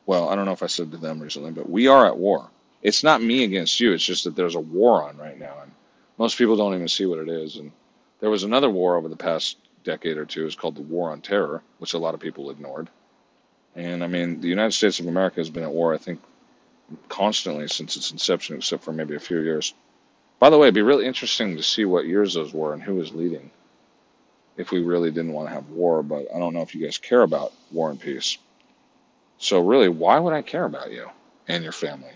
well, I don't know if I said to them recently, but we are at war it's not me against you. It's just that there's a war on right now, and most people don't even see what it is. And there was another war over the past decade or two. It's called the War on Terror, which a lot of people ignored. And I mean, the United States of America has been at war, I think, constantly since its inception, except for maybe a few years. By the way, it'd be really interesting to see what years those were and who was leading. If we really didn't want to have war, but I don't know if you guys care about war and peace. So really, why would I care about you and your family?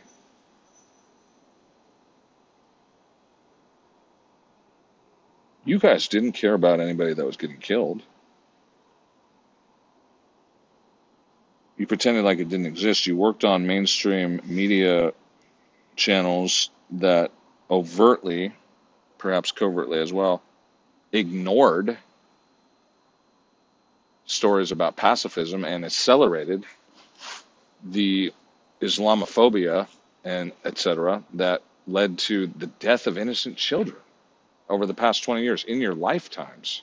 You guys didn't care about anybody that was getting killed. You pretended like it didn't exist. You worked on mainstream media channels that overtly, perhaps covertly as well, ignored stories about pacifism and accelerated the Islamophobia and etc. that led to the death of innocent children over the past 20 years in your lifetimes.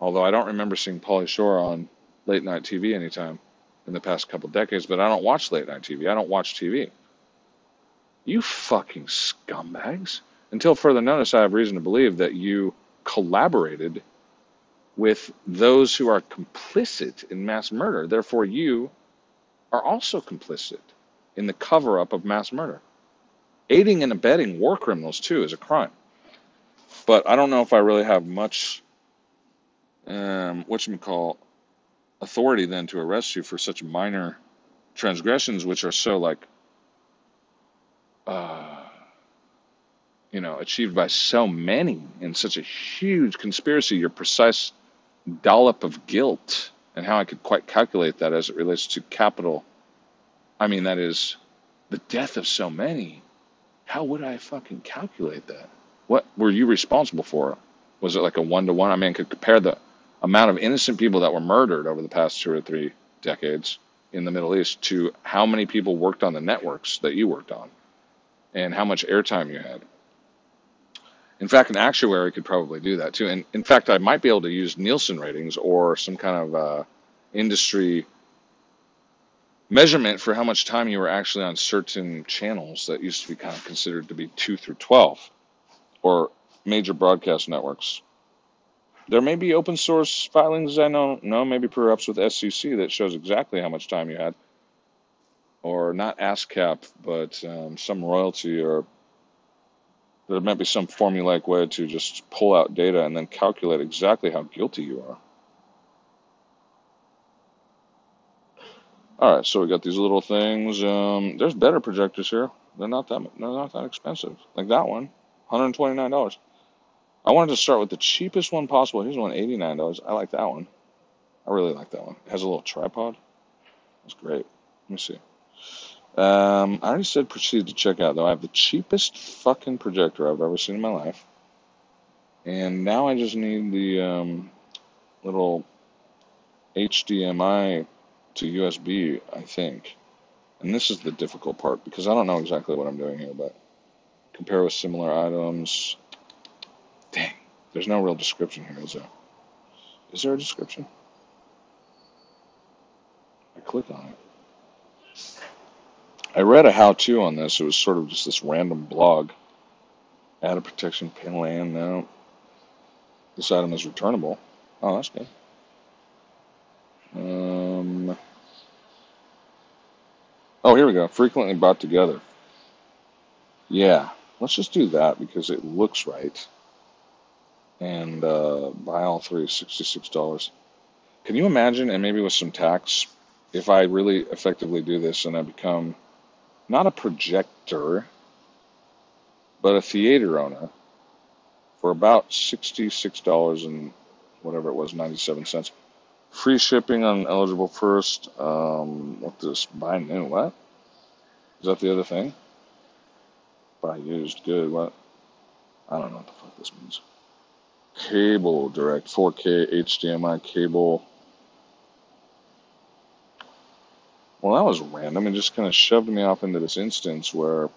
Although I don't remember seeing Pauly Shore on late night TV anytime in the past couple decades, but I don't watch late night TV. I don't watch TV. You fucking scumbags. Until further notice, I have reason to believe that you collaborated with those who are complicit in mass murder. Therefore, you are also complicit in the cover up of mass murder. Aiding and abetting war criminals, too, is a crime. But I don't know if I really have much, um, what you call, authority then to arrest you for such minor transgressions, which are so like, uh, you know, achieved by so many in such a huge conspiracy, your precise dollop of guilt and how I could quite calculate that as it relates to capital. I mean, that is the death of so many. How would I fucking calculate that? What were you responsible for? Was it like a one to one? I mean, could compare the amount of innocent people that were murdered over the past two or three decades in the Middle East to how many people worked on the networks that you worked on and how much airtime you had. In fact, an actuary could probably do that too. And in fact, I might be able to use Nielsen ratings or some kind of uh, industry measurement for how much time you were actually on certain channels that used to be kind of considered to be 2 through 12 or major broadcast networks. There may be open source filings I don't know, maybe perhaps with SEC that shows exactly how much time you had, or not ASCAP, but um, some royalty, or there might be some formulaic way to just pull out data and then calculate exactly how guilty you are. All right, so we got these little things. Um, there's better projectors here. They're not that they're not that expensive. Like that one, $129. I wanted to start with the cheapest one possible. Here's one, $89. I like that one. I really like that one. It has a little tripod. That's great. Let me see. Um, I already said proceed to check out, though. I have the cheapest fucking projector I've ever seen in my life. And now I just need the um, little HDMI to USB, I think. And this is the difficult part because I don't know exactly what I'm doing here, but compare with similar items. Dang, there's no real description here, is there? Is there a description? I click on it. I read a how-to on this. It was sort of just this random blog. Add a protection panel and now this item is returnable. Oh, that's good. Um, oh, here we go. Frequently bought together. Yeah, let's just do that because it looks right and uh, buy all three, sixty-six dollars. Can you imagine? And maybe with some tax, if I really effectively do this and I become not a projector, but a theater owner for about sixty-six dollars and whatever it was, ninety-seven cents. Free shipping on eligible first. Um, what this buy new? What is that? The other thing? Buy used. Good. What? I don't know what the fuck this means cable direct 4K HDMI cable. Well, that was random. It just kind of shoved me off into this instance where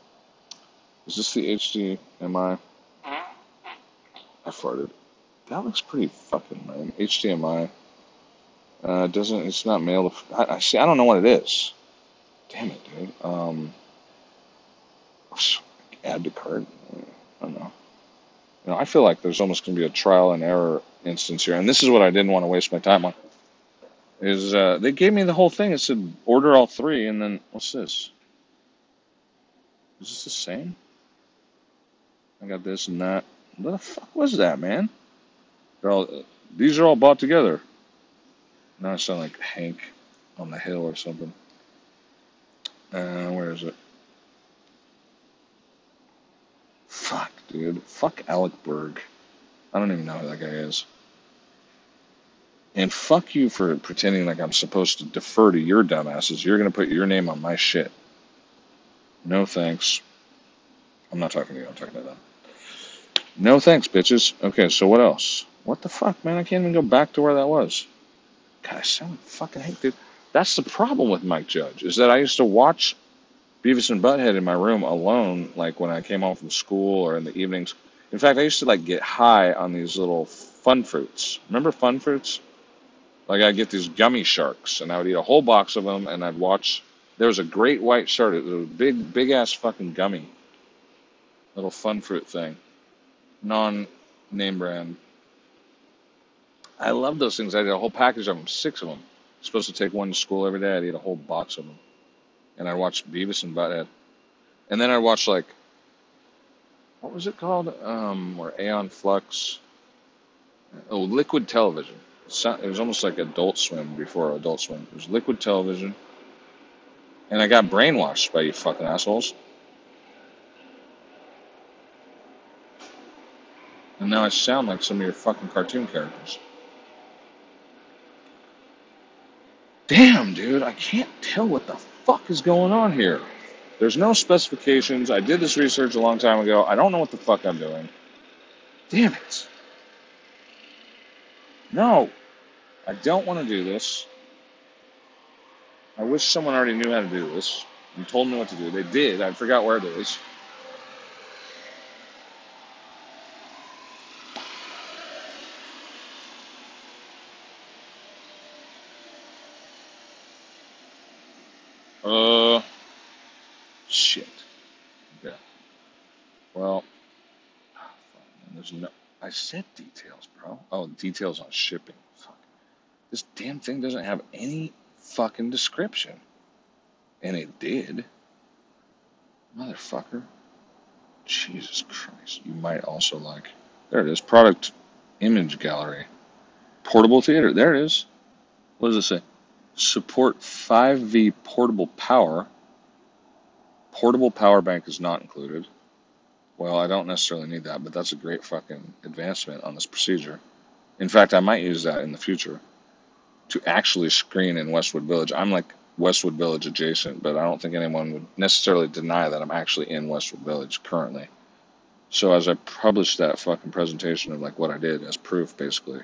is this the HDMI? I farted. That looks pretty fucking lame. HDMI. Uh, doesn't it's not mail? I, I see. I don't know what it is. Damn it, dude. Um, add to cart. I don't know. You know, I feel like there's almost going to be a trial and error instance here, and this is what I didn't want to waste my time on. Is uh, they gave me the whole thing? It said order all three, and then what's this? Is this the same? I got this and that. What the fuck was that, man? All these are all bought together. Now I sound like Hank on the hill or something. Uh, where is it? Fuck, dude. Fuck Alec Berg. I don't even know who that guy is. And fuck you for pretending like I'm supposed to defer to your dumbasses. You're going to put your name on my shit. No thanks. I'm not talking to you. I'm talking to them. No thanks, bitches. Okay, so what else? What the fuck, man? I can't even go back to where that was. God, I sound fucking hate, dude. That's the problem with Mike Judge, is that I used to watch Beavis and Butthead in my room alone, like when I came home from school or in the evenings. In fact, I used to like get high on these little fun fruits. Remember fun fruits? Like I'd get these gummy sharks, and I would eat a whole box of them, and I'd watch. There was a great white shark. It was a big, big ass fucking gummy, little fun fruit thing, non-name brand. I love those things. I did a whole package of them, six of them. Supposed to take one to school every day. I'd eat a whole box of them and I watched Beavis and Butthead, and then I watched like what was it called? Um, or Aeon Flux. Oh, Liquid Television. It was almost like Adult Swim before Adult Swim. It was Liquid Television, and I got brainwashed by you fucking assholes, and now I sound like some of your fucking cartoon characters. Damn, dude, I can't tell what the fuck is going on here. There's no specifications. I did this research a long time ago. I don't know what the fuck I'm doing. Damn it. No, I don't want to do this. I wish someone already knew how to do this and told me what to do. They did. I forgot where it is. Uh, shit. Okay. Well, ah, there's no. I said details, bro. Oh, details on shipping. Fuck. This damn thing doesn't have any fucking description. And it did. Motherfucker. Jesus Christ. You might also like. There it is. Product image gallery. Portable theater. There it is. What does it say? Support 5V portable power. Portable power bank is not included. Well, I don't necessarily need that, but that's a great fucking advancement on this procedure. In fact, I might use that in the future to actually screen in Westwood Village. I'm like Westwood Village adjacent, but I don't think anyone would necessarily deny that I'm actually in Westwood Village currently. So as I published that fucking presentation of like what I did as proof, basically,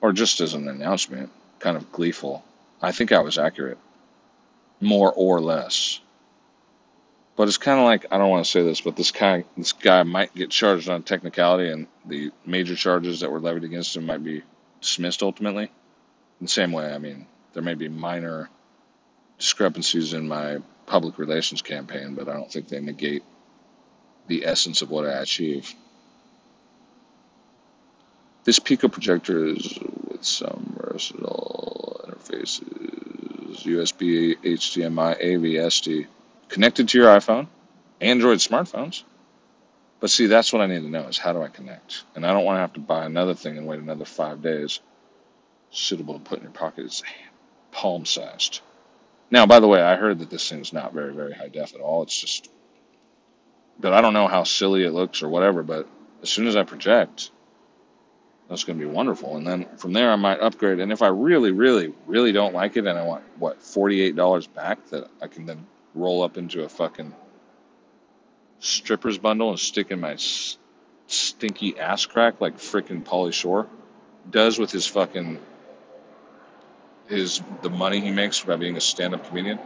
or just as an announcement, kind of gleeful, I think I was accurate, more or less. But it's kind of like I don't want to say this, but this guy, this guy might get charged on technicality, and the major charges that were levied against him might be dismissed ultimately. In the same way, I mean, there may be minor discrepancies in my public relations campaign, but I don't think they negate the essence of what I achieve. This Pico projector is with some um, versatile interfaces, USB, HDMI, AV, SD, connected to your iPhone, Android smartphones. But see, that's what I need to know is how do I connect? And I don't want to have to buy another thing and wait another five days. Suitable to put in your pocket. Palm sized. Now, by the way, I heard that this thing's not very, very high def at all. It's just, but I don't know how silly it looks or whatever. But as soon as I project, that's going to be wonderful. And then from there, I might upgrade. And if I really, really, really don't like it and I want, what, $48 back that I can then roll up into a fucking strippers bundle and stick in my s- stinky ass crack like frickin' Pauly Shore does with his fucking his the money he makes by being a stand-up comedian.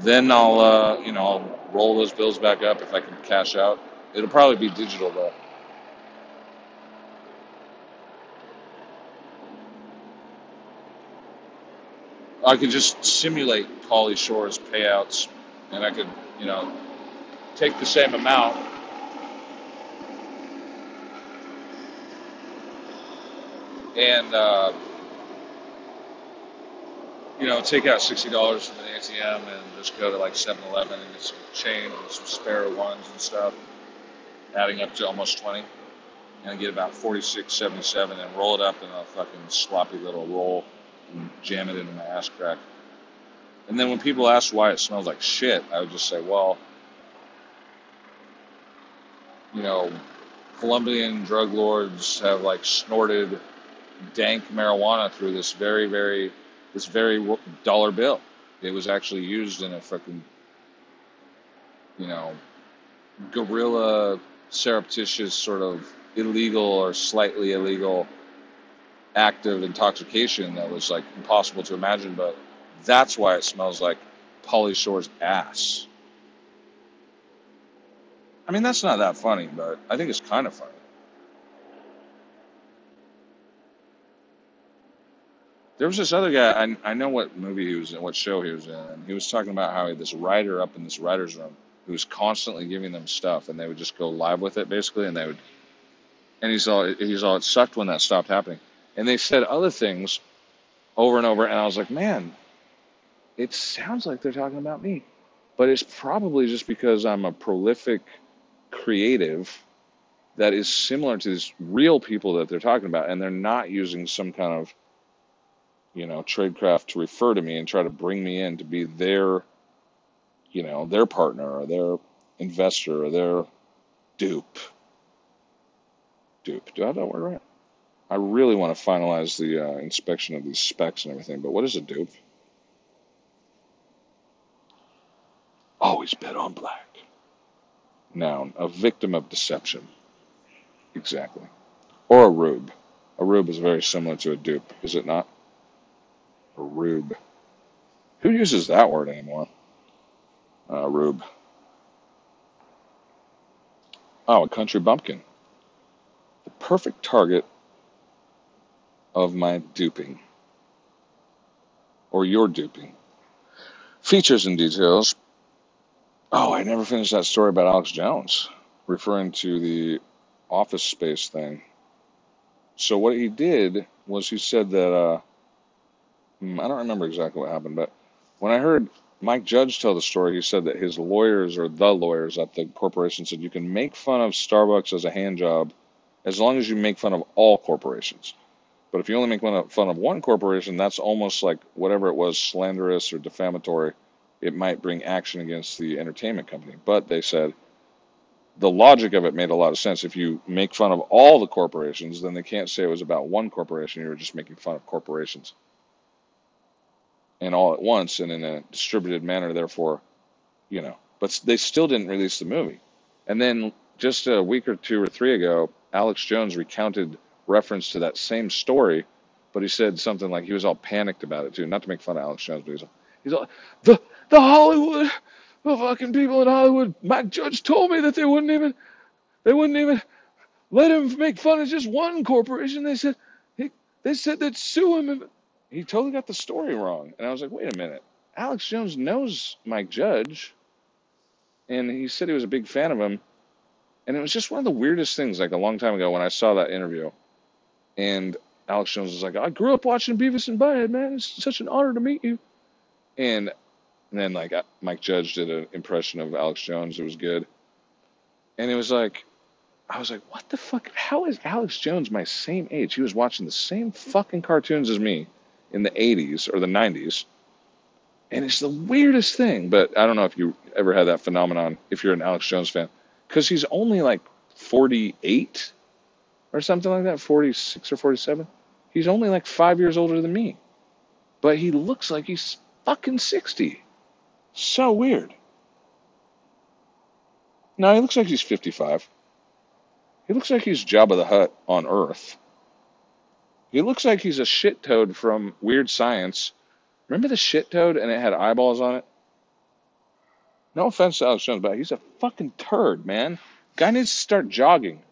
Then I'll uh, you know I'll roll those bills back up if I can cash out. It'll probably be digital though. I could just simulate Pauly Shore's payouts, and I could you know take the same amount. And uh, you know take out sixty dollars from an ATM and just go to like Seven Eleven and get some change and some spare ones and stuff, adding up to almost 20 and get about 46, 77, and roll it up in a fucking sloppy little roll and jam it into my ass crack. And then when people ask why it smells like shit, I would just say, well, you know, Colombian drug lords have like snorted dank marijuana through this very, very, this very dollar bill. It was actually used in a fucking, you know, guerrilla, surreptitious sort of illegal or slightly illegal act of intoxication that was like impossible to imagine, but that's why it smells like Pauly Shore's ass. I mean, that's not that funny, but I think it's kind of funny. There was this other guy, I, I know what movie he was in, what show he was in, he was talking about how he had this writer up in this writer's room who was constantly giving them stuff, and they would just go live with it, basically, and they would, and he's all, he's all, it sucked when that stopped happening. And they said other things over and over, and I was like, man, it sounds like they're talking about me. But it's probably just because I'm a prolific creative that is similar to these real people that they're talking about, and they're not using some kind of you know, Tradecraft to refer to me and try to bring me in to be their, you know, their partner or their investor or their dupe. Dupe. Do I have that word right? I really want to finalize the uh, inspection of these specs and everything, but what is a dupe? Always bet on black. Noun, a victim of deception. Exactly. Or a rube. A rube is very similar to a dupe, is it not? A rube. Who uses that word anymore? Uh, rube. Oh, a country bumpkin. The perfect target of my duping. Or your duping. Features and details. Oh, I never finished that story about Alex Jones, referring to the office space thing. So what he did was he said that uh, hmm, I don't remember exactly what happened, but when I heard Mike Judge tell the story, he said that his lawyers or the lawyers at the corporation said you can make fun of Starbucks as a hand job as long as you make fun of all corporations. But if you only make fun of, one corporation, that's almost like whatever it was, slanderous or defamatory. It might bring action against the entertainment company. But they said the logic of it made a lot of sense. If you make fun of all the corporations, then they can't say it was about one corporation. You were just making fun of corporations. And all at once and in a distributed manner, therefore, you know. But they still didn't release the movie. And then just a week or two or three ago, Alex Jones recounted reference to that same story, but he said something like he was all panicked about it too. Not to make fun of Alex Jones, but he's all, he's all the the Hollywood the fucking people in Hollywood, Mike Judge told me that they wouldn't even, they wouldn't even let him make fun of just one corporation. They said, he, they said they'd sue him. He totally got the story wrong. And I was like, wait a minute. Alex Jones knows Mike Judge, and he said he was a big fan of him. And it was just one of the weirdest things, like a long time ago when I saw that interview. And Alex Jones was like, I grew up watching Beavis and Butthead, man. It's such an honor to meet you. And and then like Mike Judge did an impression of Alex Jones. It was good. And it was like, I was like, what the fuck? How is Alex Jones my same age? He was watching the same fucking cartoons as me in the 80s or the 90s. And it's the weirdest thing. But I don't know if you ever had that phenomenon if you're an Alex Jones fan. Because he's only like 48 or something like that, 46 or 47. He's only like five years older than me. But he looks like he's fucking 60. So weird. No, he looks like he's 55. He looks like he's Jabba the Hutt on Earth. He looks like he's a shit toad from Weird Science. Remember the shit toad and it had eyeballs on it? No offense to Alex Jones, but he's a fucking turd, man. Guy needs to start jogging.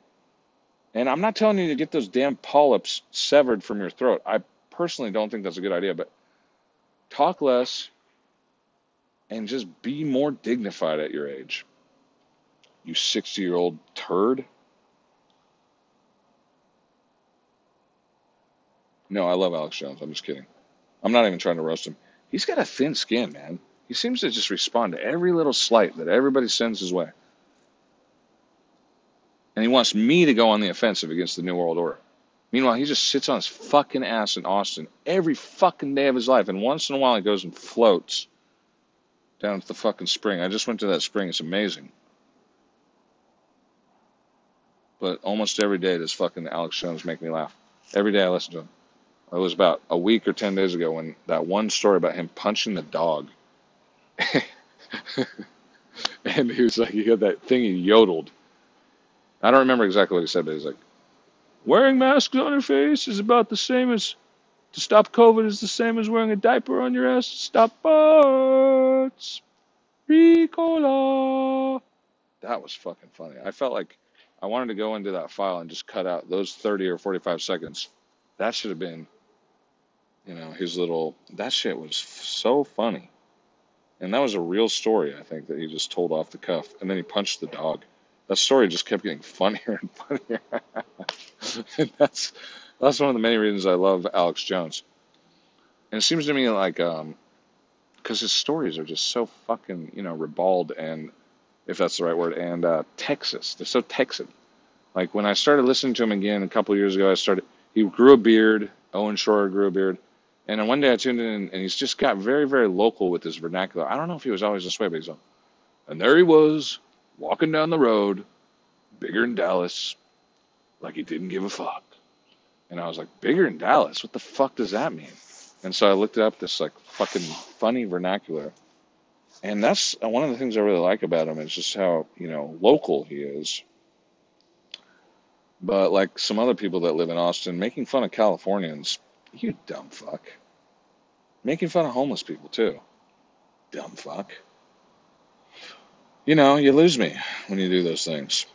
And I'm not telling you to get those damn polyps severed from your throat. I personally don't think that's a good idea, but talk less, and just be more dignified at your age. You 60 year old turd. No, I love Alex Jones. I'm just kidding. I'm not even trying to roast him. He's got a thin skin, man. He seems to just respond to every little slight that everybody sends his way. And he wants me to go on the offensive against the New World Order. Meanwhile, he just sits on his fucking ass in Austin every fucking day of his life. And once in a while, he goes and floats down to the fucking spring. I just went to that spring. It's amazing. But almost every day does fucking Alex Jones make me laugh. Every day I listen to him. It was about a week or 10 days ago when that one story about him punching the dog. and he was like, he had that thing, he yodeled. I don't remember exactly what he said, but he's like, wearing masks on your face is about the same as to stop COVID is the same as wearing a diaper on your ass to stop farts. Ricola. That was fucking funny. I felt like I wanted to go into that file and just cut out those 30 or 45 seconds. That should have been, you know, his little. That shit was so funny. And that was a real story, I think, that he just told off the cuff. And then he punched the dog. That story just kept getting funnier and funnier. and that's that's one of the many reasons I love Alex Jones. And it seems to me like, um, because his stories are just so fucking, you know, ribald and, if that's the right word, and uh, Texas. They're so Texan. Like when I started listening to him again a couple years ago, I started. He grew a beard. Owen Shroyer grew a beard, And then one day I tuned in, and he's just got very, very local with his vernacular. I don't know if he was always this way, but he's like, and there he was, walking down the road, bigger than Dallas, like he didn't give a fuck. And I was like, bigger than Dallas? What the fuck does that mean? And so I looked up this like fucking funny vernacular. And that's uh, one of the things I really like about him is just how, you know, local he is. But like some other people that live in Austin, making fun of Californians, you dumb fuck. Making fun of homeless people too. Dumb fuck. You know, you lose me when you do those things.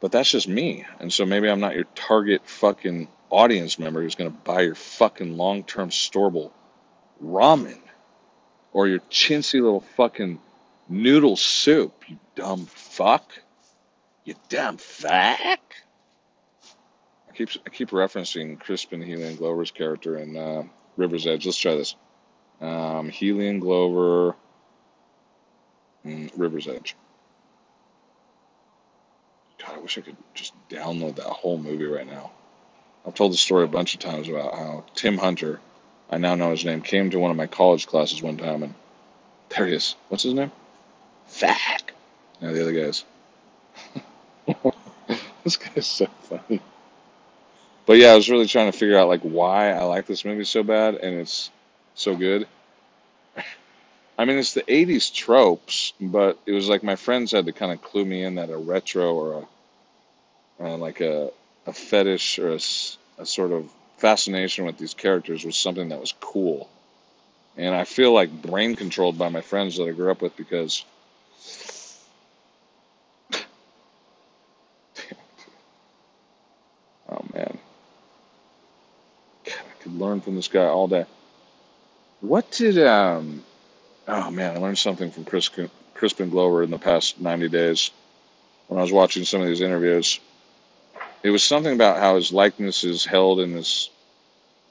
But that's just me. And so maybe I'm not your target fucking audience member who's going to buy your fucking long term storable ramen or your chintzy little fucking noodle soup, you dumb fuck. You dumb fuck. I keep, I keep referencing Crispin Hellion Glover's character in uh, River's Edge. Let's try this. Um, Hellion Glover, mm, River's Edge. I wish I could just download that whole movie right now. I've told the story a bunch of times about how Tim Hunter, I now know his name, came to one of my college classes one time and there he is. What's his name? Fack. Now the other guys. this guy's so funny. But yeah, I was really trying to figure out like why I like this movie so bad and it's so good. I mean, it's the 80s tropes, but it was like my friends had to kind of clue me in that a retro or a uh, like a, a fetish or a, a sort of fascination with these characters was something that was cool. And I feel like brain controlled by my friends that I grew up with because oh man, God, I could learn from this guy all day. What did um oh man, I learned something from Chris Crispin Glover in the past 90 days when I was watching some of these interviews. It was something about how his likeness is held in this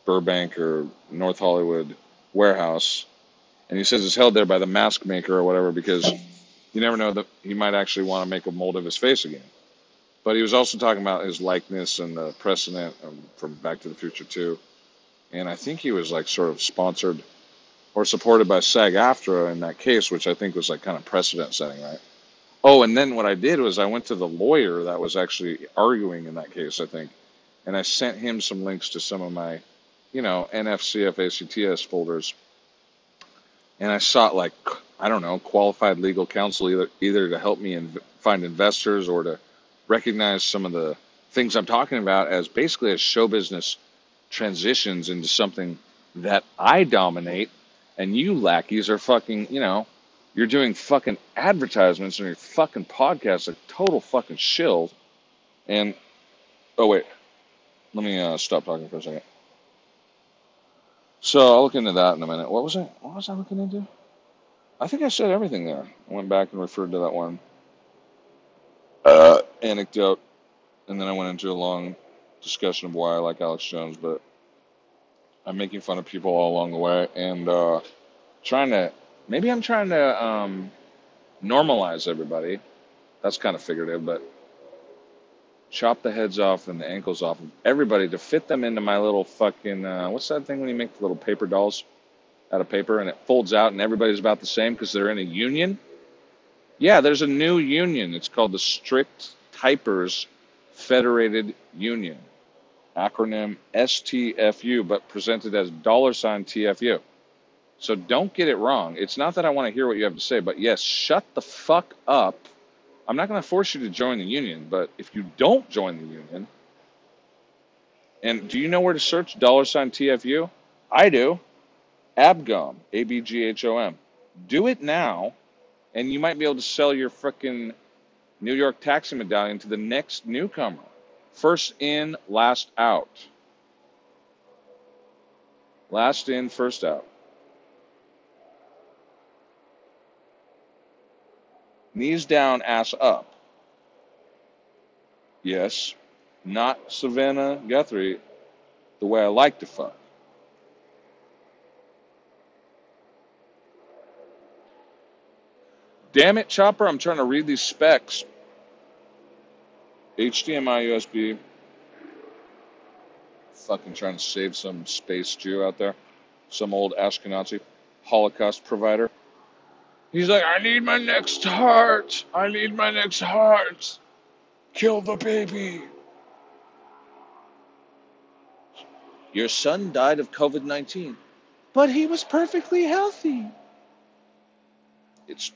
Burbank or North Hollywood warehouse, and he says it's held there by the mask maker or whatever because you never know that he might actually want to make a mold of his face again. But he was also talking about his likeness and the precedent from Back to the Future 2. And I think he was like sort of sponsored or supported by SAG AFTRA in that case, which I think was like kind of precedent setting, right? Oh, and then what I did was I went to the lawyer that was actually arguing in that case, I think, and I sent him some links to some of my, you know, NFCF ACTS folders. And I sought like, I don't know, qualified legal counsel either, either to help me inv- find investors or to recognize some of the things I'm talking about as basically as show business transitions into something that I dominate and you lackeys are fucking, you know, you're doing fucking advertisements on your fucking podcast, like total fucking shill. And oh wait, let me uh, stop talking for a second. So I'll look into that in a minute. What was I? What was I looking into? I think I said everything there. I went back and referred to that one uh, anecdote, and then I went into a long discussion of why I like Alex Jones. But I'm making fun of people all along the way, and uh, trying to maybe I'm trying to um, normalize everybody. That's kind of figurative, but chop the heads off and the ankles off of everybody to fit them into my little fucking uh, what's that thing when you make the little paper dolls out of paper and it folds out and everybody's about the same because they're in a union. Yeah, there's a new union. It's called the Strict Typers Federated Union, acronym STFU, but presented as dollar sign TFU. So don't get it wrong. It's not that I want to hear what you have to say, but yes, shut the fuck up. I'm not going to force you to join the union, but if you don't join the union, and do you know where to search dollar sign TFU? I do. Abgom, A B G H O M. Do it now, and you might be able to sell your frickin' New York taxi medallion to the next newcomer. First in, last out. Last in, first out. Knees down, ass up. Yes, not Savannah Guthrie the way I like to fuck. Damn it, Chopper, I'm trying to read these specs. HDMI USB. Fucking trying to save some space Jew out there. some old Ashkenazi Holocaust provider. He's like, I need my next heart. I need my next heart. Kill the baby. Your son died of COVID 19, but he was perfectly healthy. It's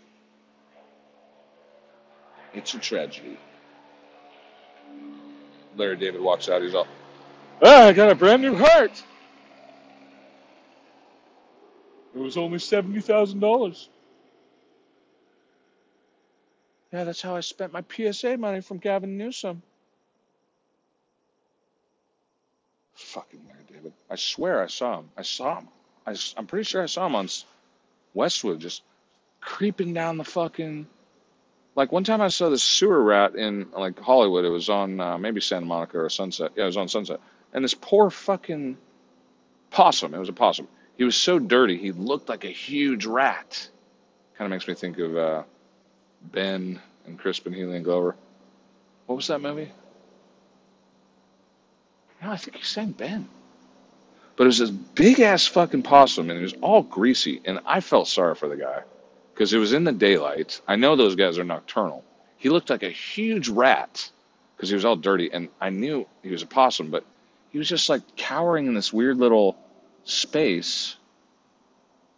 it's a tragedy. Larry David walks out. He's all, ah, I got a brand new heart. It was only seventy thousand dollars. Yeah, that's how I spent my PSA money from Gavin Newsom. Fucking Larry David. I swear I saw him. I saw him. I, am pretty sure I saw him on Westwood just creeping down the fucking. Like one time I saw this sewer rat in like Hollywood. It was on uh, maybe Santa Monica or Sunset. Yeah, it was on Sunset. And this poor fucking possum. It was a possum. He was so dirty. He looked like a huge rat. Kind of makes me think of uh, Ben and Crispin Hellion Glover. What was that movie? No, I think he's saying Ben. But it was this big ass fucking possum and it was all greasy. And I felt sorry for the guy because it was in the daylight. I know those guys are nocturnal. He looked like a huge rat because he was all dirty. And I knew he was a possum, but he was just like cowering in this weird little space.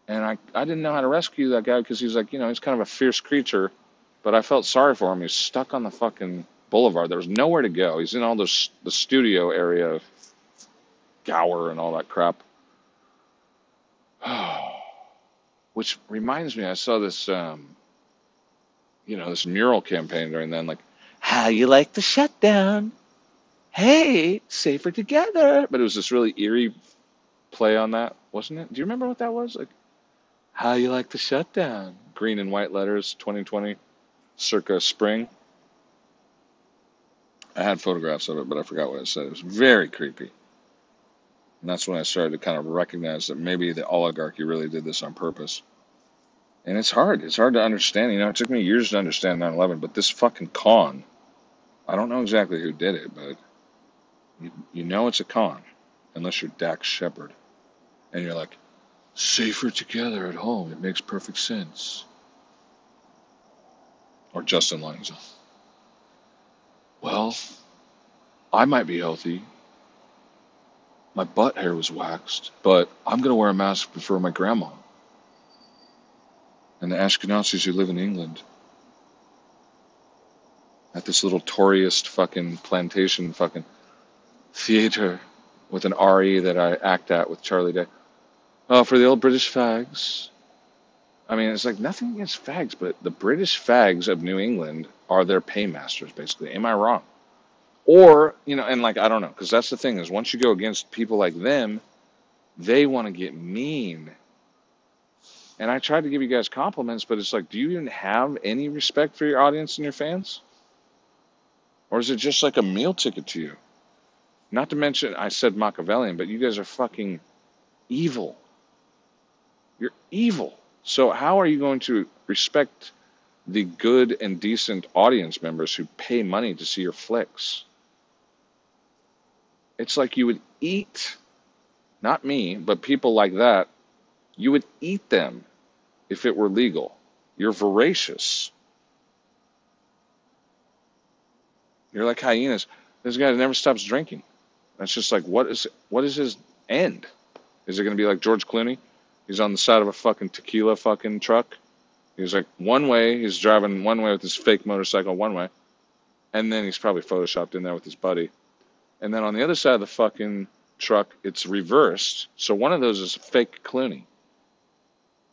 And I, I didn't know how to rescue that guy because he's like, you know, he's kind of a fierce creature. But I felt sorry for him. He's stuck on the fucking boulevard. There was nowhere to go. He's in all this the studio area, of Gower and all that crap. Which reminds me, I saw this, um, you know, this mural campaign during then, like, how you like the shutdown? Hey, safer together. But it was this really eerie play on that, wasn't it? Do you remember what that was? Like, how you like the shutdown? Green and white letters, 2020, circa spring. I had photographs of it, but I forgot what it said. It was very creepy. And that's when I started to kind of recognize that maybe the oligarchy really did this on purpose. And it's hard. It's hard to understand. You know, it took me years to understand 9 11, but this fucking con, I don't know exactly who did it, but you, you know it's a con, unless you're Dax Shepard. And you're like, safer together at home. It makes perfect sense. Or Justin Langza. Well, I might be healthy. My butt hair was waxed, but I'm going to wear a mask for my grandma and the Ashkenazis who live in England. At this little Toryist fucking plantation fucking theater with an RE that I act at with Charlie Day. Oh, for the old British fags. I mean, it's like nothing against fags, but the British fags of New England are their paymasters, basically. Am I wrong? Or, you know, and like, I don't know, because that's the thing is once you go against people like them, they want to get mean. And I tried to give you guys compliments, but it's like, do you even have any respect for your audience and your fans? Or is it just like a meal ticket to you? Not to mention, I said Machiavellian, but you guys are fucking evil. You're evil. So, how are you going to respect the good and decent audience members who pay money to see your flicks. It's like you would eat, not me, but people like that, you would eat them if it were legal. You're voracious. You're like hyenas. This guy never stops drinking. That's just like what is what is his end? Is it going to be like George Clooney? He's on the side of a fucking tequila fucking truck He's like one way, he's driving one way with his fake motorcycle one way, and then he's probably photoshopped in there with his buddy. And then on the other side of the fucking truck, it's reversed. So one of those is fake Clooney.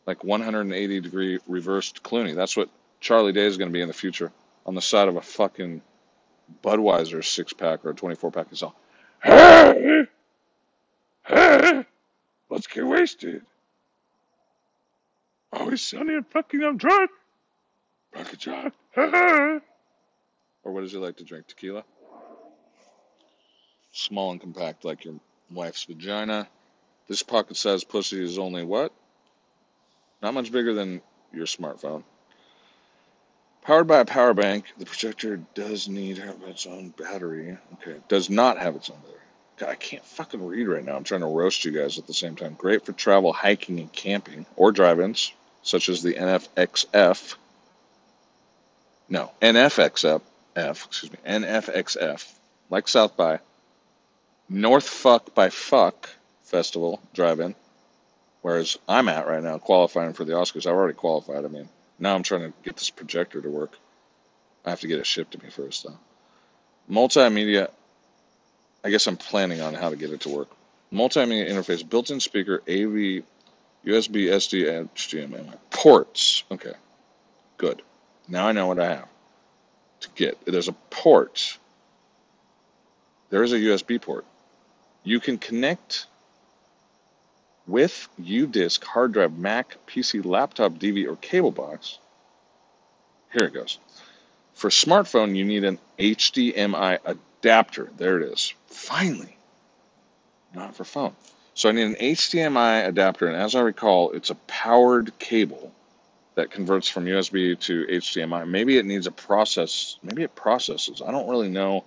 Like 180 degree reversed Clooney. That's what Charlie Day is going to be in the future on the side of a fucking Budweiser six pack or a 24 pack. He's all, hey, hey, let's get wasted. Oh, Always sunny and fucking I'm drunk. Rocket John. or what does he like to drink? Tequila? Small and compact like your wife's vagina. This pocket sized pussy is only what? Not much bigger than your smartphone. Powered by a power bank, the projector does need have its own battery. Okay, it does not have its own battery. God, I can't fucking read right now. I'm trying to roast you guys at the same time. Great for travel, hiking, and camping, or drive-ins, such as the NFXF. No, NFXF. F, excuse me, NFXF, like South by North Fuck by Fuck Festival drive-in. Whereas I'm at right now qualifying for the Oscars. I've already qualified. I mean, now I'm trying to get this projector to work. I have to get it shipped to me first, though. Multimedia. I guess I'm planning on how to get it to work. Multimedia interface, built-in speaker, AV, USB, SD, HDMI ports. Okay, good. Now I know what I have to get. There's a port. There is a USB port. You can connect with U disk, hard drive, Mac, PC, laptop, DV, or cable box. Here it goes. For smartphone, you need an HDMI adapter. There it is. Finally. Not for phone. So I need an HDMI adapter, and as I recall, it's a powered cable that converts from USB to HDMI. Maybe it needs a process. Maybe it processes. I don't really know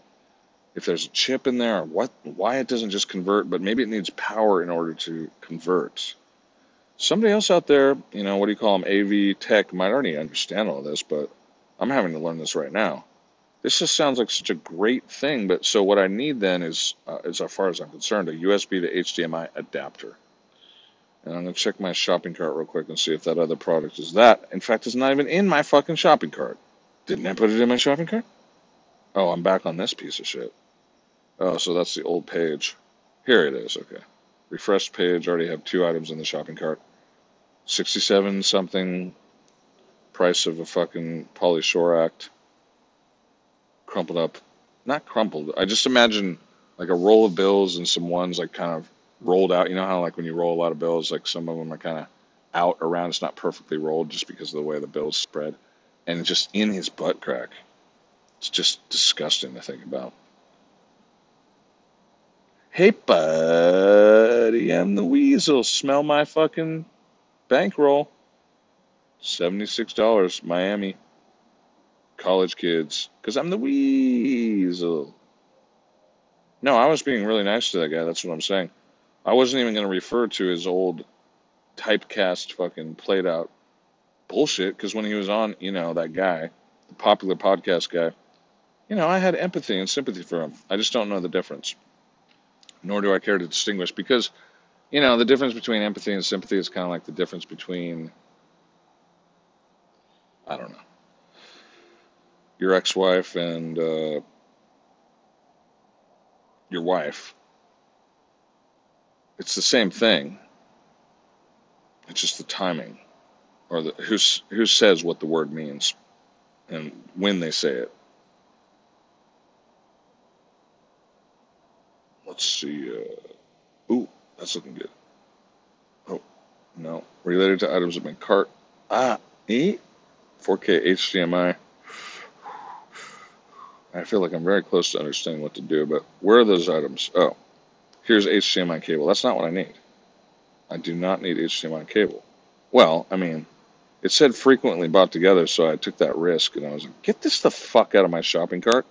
if there's a chip in there or what why it doesn't just convert, but maybe it needs power in order to convert. Somebody else out there, you know, what do you call them, AV tech, might already understand all this, but I'm having to learn this right now. This just sounds like such a great thing, but so what I need then is, uh, as far as I'm concerned, a USB to HDMI adapter. And I'm going to check my shopping cart real quick and see if that other product is that. In fact, it's not even in my fucking shopping cart. Didn't I put it in my shopping cart? Oh, I'm back on this piece of shit. Oh, so that's the old page. Here it is. Okay. Refreshed page. Already have two items in the shopping cart. 67 something. Price of a fucking Pauly Shore Act. Crumpled up. Not crumpled. I just imagine like a roll of bills and some ones like kind of rolled out. You know how like when you roll a lot of bills, like some of them are kind of out around. It's not perfectly rolled just because of the way the bills spread. And just in his butt crack. It's just disgusting to think about. Hey, buddy, I'm the weasel. Smell my fucking bankroll. $76, Miami. College kids. Because I'm the weasel. No, I was being really nice to that guy. That's what I'm saying. I wasn't even going to refer to his old typecast fucking played out bullshit because when he was on, you know, that guy, the popular podcast guy, you know, I had empathy and sympathy for him. I just don't know the difference nor do I care to distinguish because, you know, the difference between empathy and sympathy is kind of like the difference between, I don't know, your ex wife and uh, your wife. It's the same thing. It's just the timing, or the who who says what the word means, and when they say it. Let's see. Uh, ooh, that's looking good. Oh, no. Related to items in my cart. Ah, E? 4K HDMI. I feel like I'm very close to understanding what to do, but where are those items? Oh, here's HDMI cable. That's not what I need. I do not need HDMI cable. Well, I mean, it said frequently bought together, so I took that risk and I was like, get this the fuck out of my shopping cart.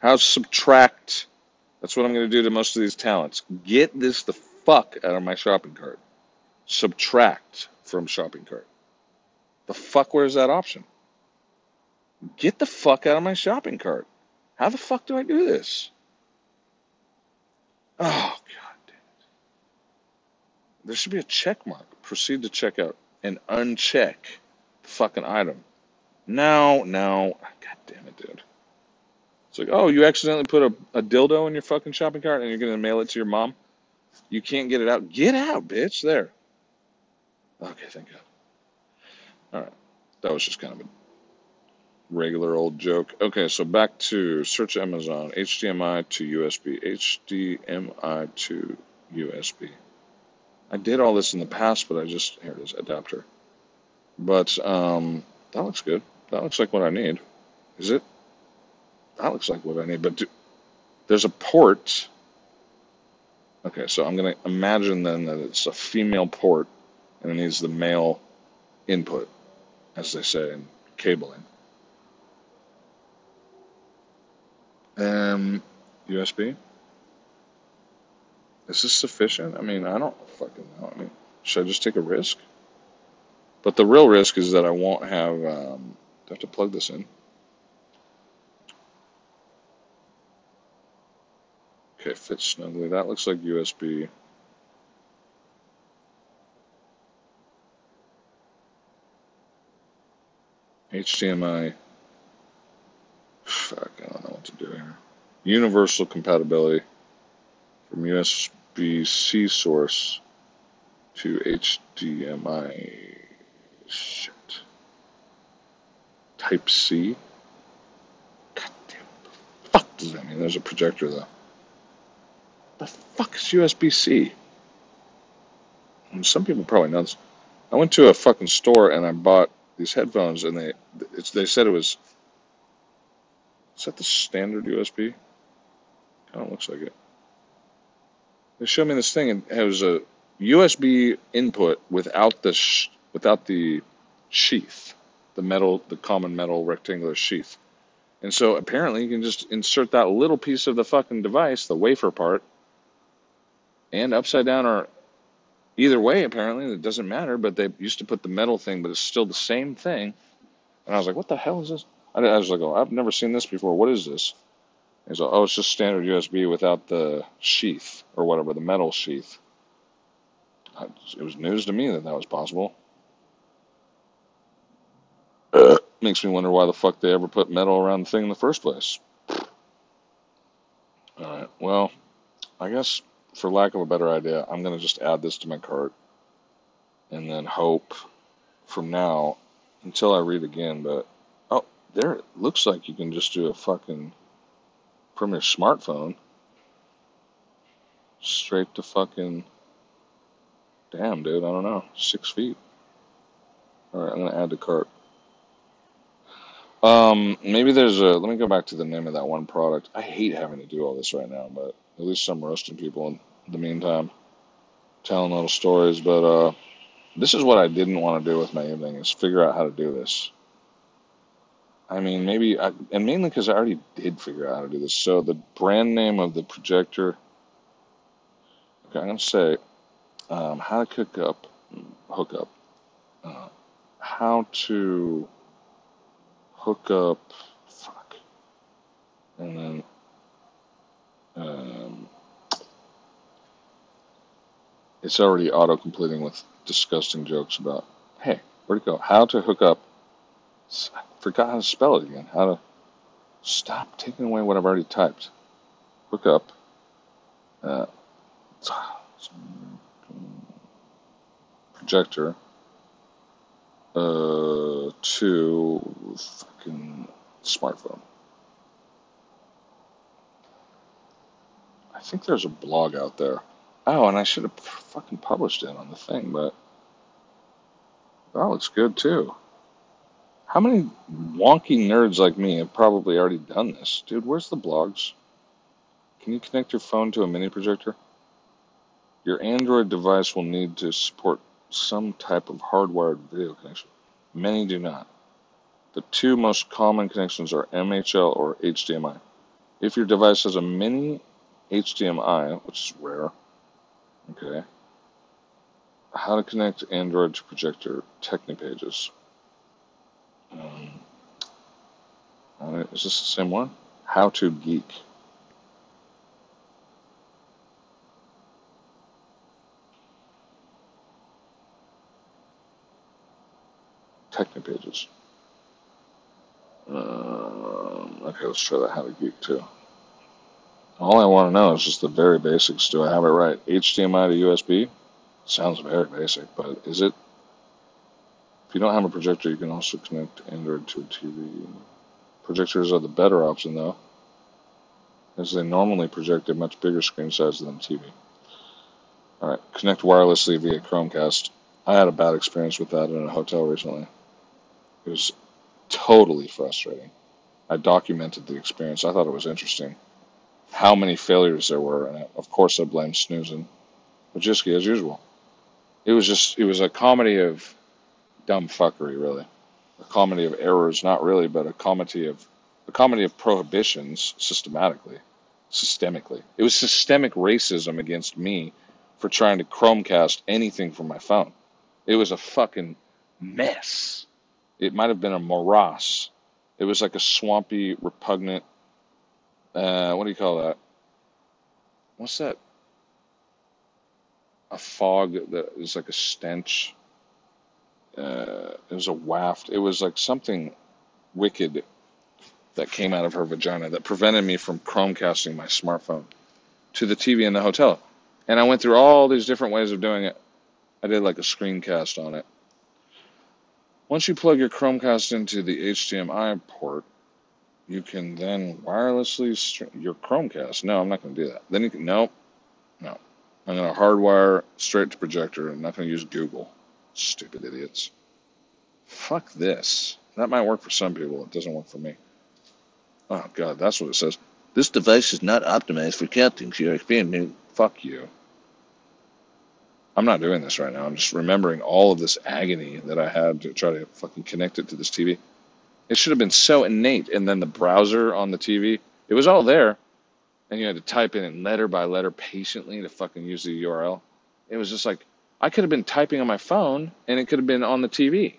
How subtract that's what I'm going to do to most of these talents. Get this the fuck out of my shopping cart. Subtract from shopping cart. The fuck, where's that option? Get the fuck out of my shopping cart. How the fuck do I do this? Oh, god damn it. There should be a check mark. Proceed to checkout and uncheck the fucking item. No, no. God damn it, dude. It's like, oh, you accidentally put a, a dildo in your fucking shopping cart and you're going to mail it to your mom? You can't get it out. Get out, bitch. There. Okay, thank God. All right. That was just kind of a regular old joke. Okay, so back to search Amazon HDMI to USB. HDMI to USB. I did all this in the past, but I just, here it is, adapter. But um, that looks good. That looks like what I need. Is it? that looks like what I need. But do, there's a port. Okay, so I'm going to imagine then that it's a female port and it needs the male input, as they say in cabling. Um, USB. Is this sufficient? I mean, I don't fucking know. I mean, should I just take a risk? But the real risk is that I won't have. Um, I have to plug this in? Okay, fits snugly. That looks like USB. HDMI. Fuck, I don't know what to do here. Universal compatibility from USB C source to HDMI. Shit. Type C. God. The fuck does that mean? There's a projector though. The fuck is USB C? Hmm, some people probably know this. I went to a fucking store and I bought these headphones, and they it's they said it was. Is that the standard USB? Kind of looks like it. They showed me this thing, and it a USB input without the sh- without the sheath, the metal, the common metal rectangular sheath. And so apparently you can just insert that little piece of the fucking device, the wafer part, and upside down or either way apparently it doesn't matter but they used to put the metal thing but it's still the same thing and i was like what the hell is this i, I was like oh i've never seen this before. What is this? He's like oh it's just standard usb without the sheath or whatever the metal sheath. I, it was news to me that that was possible. Makes me wonder why the fuck they ever put metal around the thing in the first place. All right well i guess for lack of a better idea, I'm going to just add this to my cart and then hope from now until I read again. But there it looks like you can just do a fucking from your smartphone straight to fucking. Damn, dude, I don't know. Six feet. All right, I'm gonna add to cart. Um, maybe there's a. Let me go back to the name of that one product. I hate having to do all this right now, but at least I'm roasting people in the meantime, telling little stories. But uh, this is what I didn't want to do with my evening: is figure out how to do this. I mean, maybe, I, and mainly because I already did figure out how to do this. So the brand name of the projector. Okay, I'm gonna say um, how to cook up, hook up, uh, how to hook up. Fuck, and then um, it's already auto completing with disgusting jokes about, hey, where'd it go? How to hook up. Forgot how to spell it again. How to stop taking away what I've already typed. Hook up. Uh, projector uh, to fucking smartphone. I think there's a blog out there. Oh, and I should have fucking published it on the thing, but that looks good too. How many wonky nerds like me have probably already done this? Dude, where's the blogs? Can you connect your phone to a mini projector? Your Android device will need to support some type of hardwired video connection. Many do not. The two most common connections are MHL or HDMI. If your device has a mini HDMI, which is rare, okay, how to connect Android to projector Technipages. Um, is this the same one? How to Geek. Technipages. Um, okay, let's try that How to Geek too. All I want to know is just the very basics. Do I have it right? HDMI to USB? Sounds very basic, but is it? If you don't have a projector, you can also connect Android to a TV. Projectors are the better option, though, as they normally project a much bigger screen size than TV. All right, connect wirelessly via Chromecast. I had a bad experience with that in a hotel recently. It was totally frustrating. I documented the experience. I thought it was interesting how many failures there were, and of course I blamed snoozing, Majewski as usual. It was just it was a comedy of dumb fuckery, really, a comedy of errors, not really, but a comedy of a comedy of prohibitions systematically. systemically. It was systemic racism against me for trying to Chromecast anything from my phone. It was a fucking mess. It might have been a morass. It was like a swampy, repugnant, uh, what do you call that? What's that? A fog that is like a stench. Uh, it was a waft. It was like something wicked that came out of her vagina that prevented me from Chromecasting my smartphone to the TV in the hotel. And I went through all these different ways of doing it. I did like a screencast on it. Once you plug your Chromecast into the HDMI port, you can then wirelessly stream your Chromecast. No, I'm not going to do that. Then you can, no, no. I'm going to hardwire straight to projector. I'm not going to use Google. Stupid idiots. Fuck this. That might work for some people. It doesn't work for me. Oh, God, that's what it says. This device is not optimized for counting QXP. Fuck you. I'm not doing this right now. I'm just remembering all of this agony that I had to try to fucking connect it to this TV. It should have been so innate. And then the browser on the TV, it was all there. And you had to type in it letter by letter patiently to fucking use the URL. It was just like, I could have been typing on my phone and it could have been on the TV.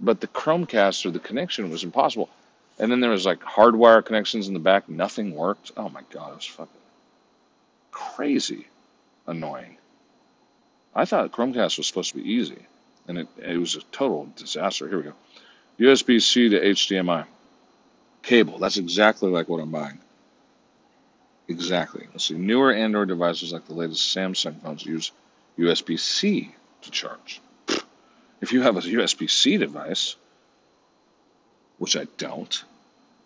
But the Chromecast or the connection was impossible. And then there was like hardwire connections in the back. Nothing worked. Oh my God, it was fucking crazy annoying. I thought Chromecast was supposed to be easy, and it, it was a total disaster. Here we go. USB C to HDMI cable. That's exactly like what I'm buying. Exactly. Let's see. Newer Android devices like the latest Samsung phones use USB C to charge. If you have a USB C device, which I don't,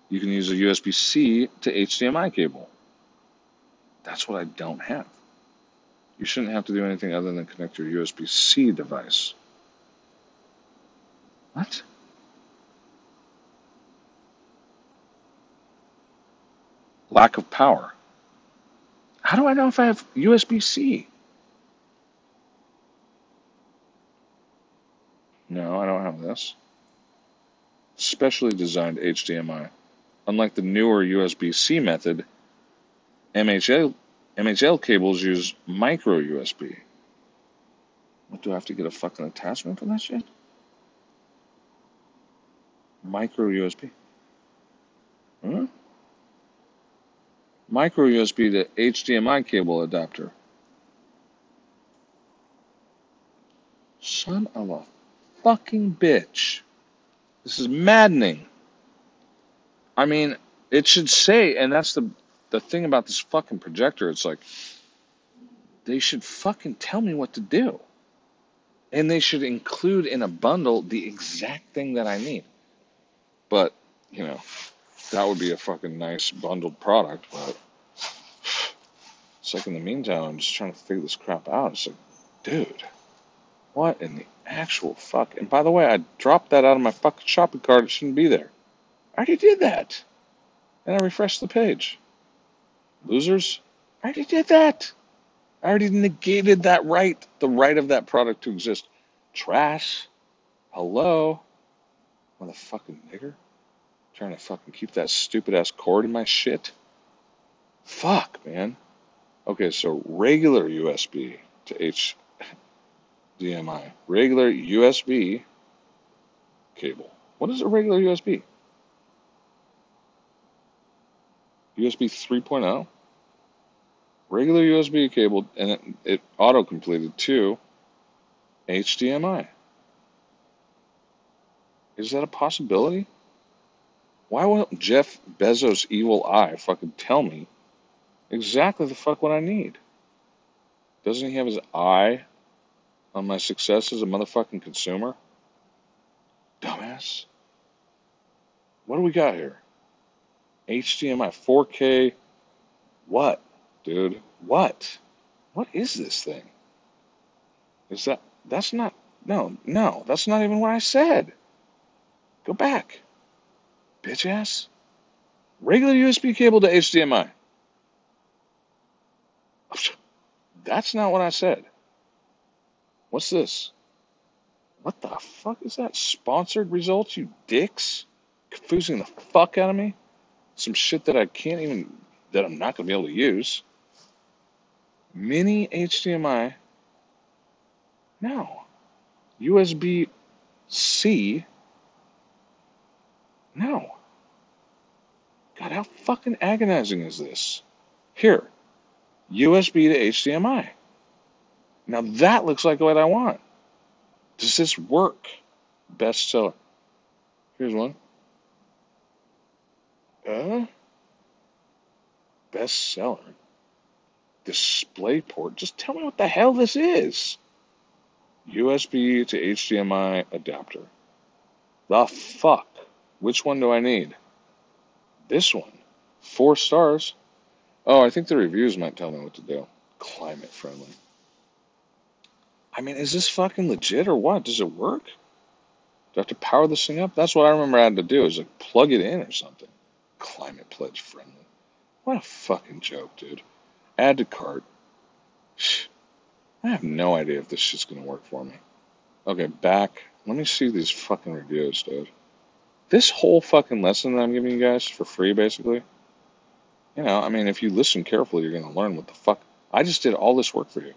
you can use a USB C to HDMI cable. That's what I don't have. You shouldn't have to do anything other than connect your USB C device. What? Lack of power. How do I know if I have USB C? No, I don't have this. Specially designed HDMI. Unlike the newer USB C method, MHL MHL cables use micro USB. What do I have to get a fucking attachment for that shit? Micro USB. Huh? Hmm? Micro USB to HDMI cable adapter. Son of a fucking bitch. This is maddening. I mean, it should say, and that's the the thing about this fucking projector, it's like they should fucking tell me what to do. And they should include in a bundle the exact thing that I need. But, you know, that would be a fucking nice bundled product, but it's like in the meantime, I'm just trying to figure this crap out. It's like, dude, what in the actual fuck? And by the way, I dropped that out of my fucking shopping cart. It shouldn't be there. I already did that. And I refreshed the page. Losers, I already did that. I already negated that right, the right of that product to exist. Trash. Hello. Motherfucking nigger. Trying to fucking keep that stupid ass cord in my shit. Fuck, man. Okay, so regular USB to HDMI. Regular USB cable. What is a regular USB? USB 3.0, regular USB cable, and it, it auto completed to HDMI. Is that a possibility? Why won't Jeff Bezos' evil eye fucking tell me exactly the fuck what I need? Doesn't he have his eye on my success as a motherfucking consumer? Dumbass. What do we got here? HDMI 4K. What, dude? What? What is this thing? Is that that's not no, no, that's not even what I said. Go back. Bitch ass. Regular USB cable to HDMI. That's not what I said. What's this? What the fuck is that? Sponsored results, you dicks? Confusing the fuck out of me? some shit that I can't even that I'm not to be able to use. Mini HDMI, no. USB C, no. God, how fucking agonizing is this? Here, USB to HDMI. Now that looks like what I want. Does this work? Bestseller. Here's one. Uh, bestseller. Display port. Just tell me what the hell this is. USB to HDMI adapter. The fuck? Which one do I need? This one. Four stars. Oh, I think the reviews might tell me what to do. Climate friendly. I mean, is this fucking legit or what? Does it work? Do I have to power this thing up? That's what I remember I had to do is like plug it in or something. Climate pledge friendly. What a fucking joke, dude. Add to cart. I have no idea if this shit's gonna work for me. Okay, back. Let me see these fucking reviews, dude. This whole fucking lesson that I'm giving you guys for free, basically. You know, I mean, if you listen carefully, you're gonna learn what the fuck. I just did all this work for you.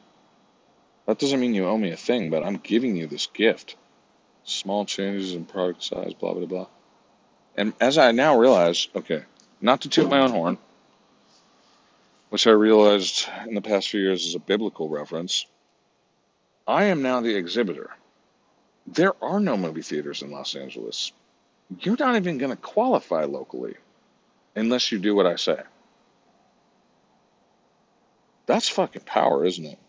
That doesn't mean you owe me a thing, but I'm giving you this gift. Small changes in product size, blah, blah, blah. And as I now realize, okay, not to toot my own horn, which I realized in the past few years is a biblical reference, I am now the exhibitor. There are no movie theaters in Los Angeles. You're not even going to qualify locally unless you do what I say. That's fucking power, isn't it?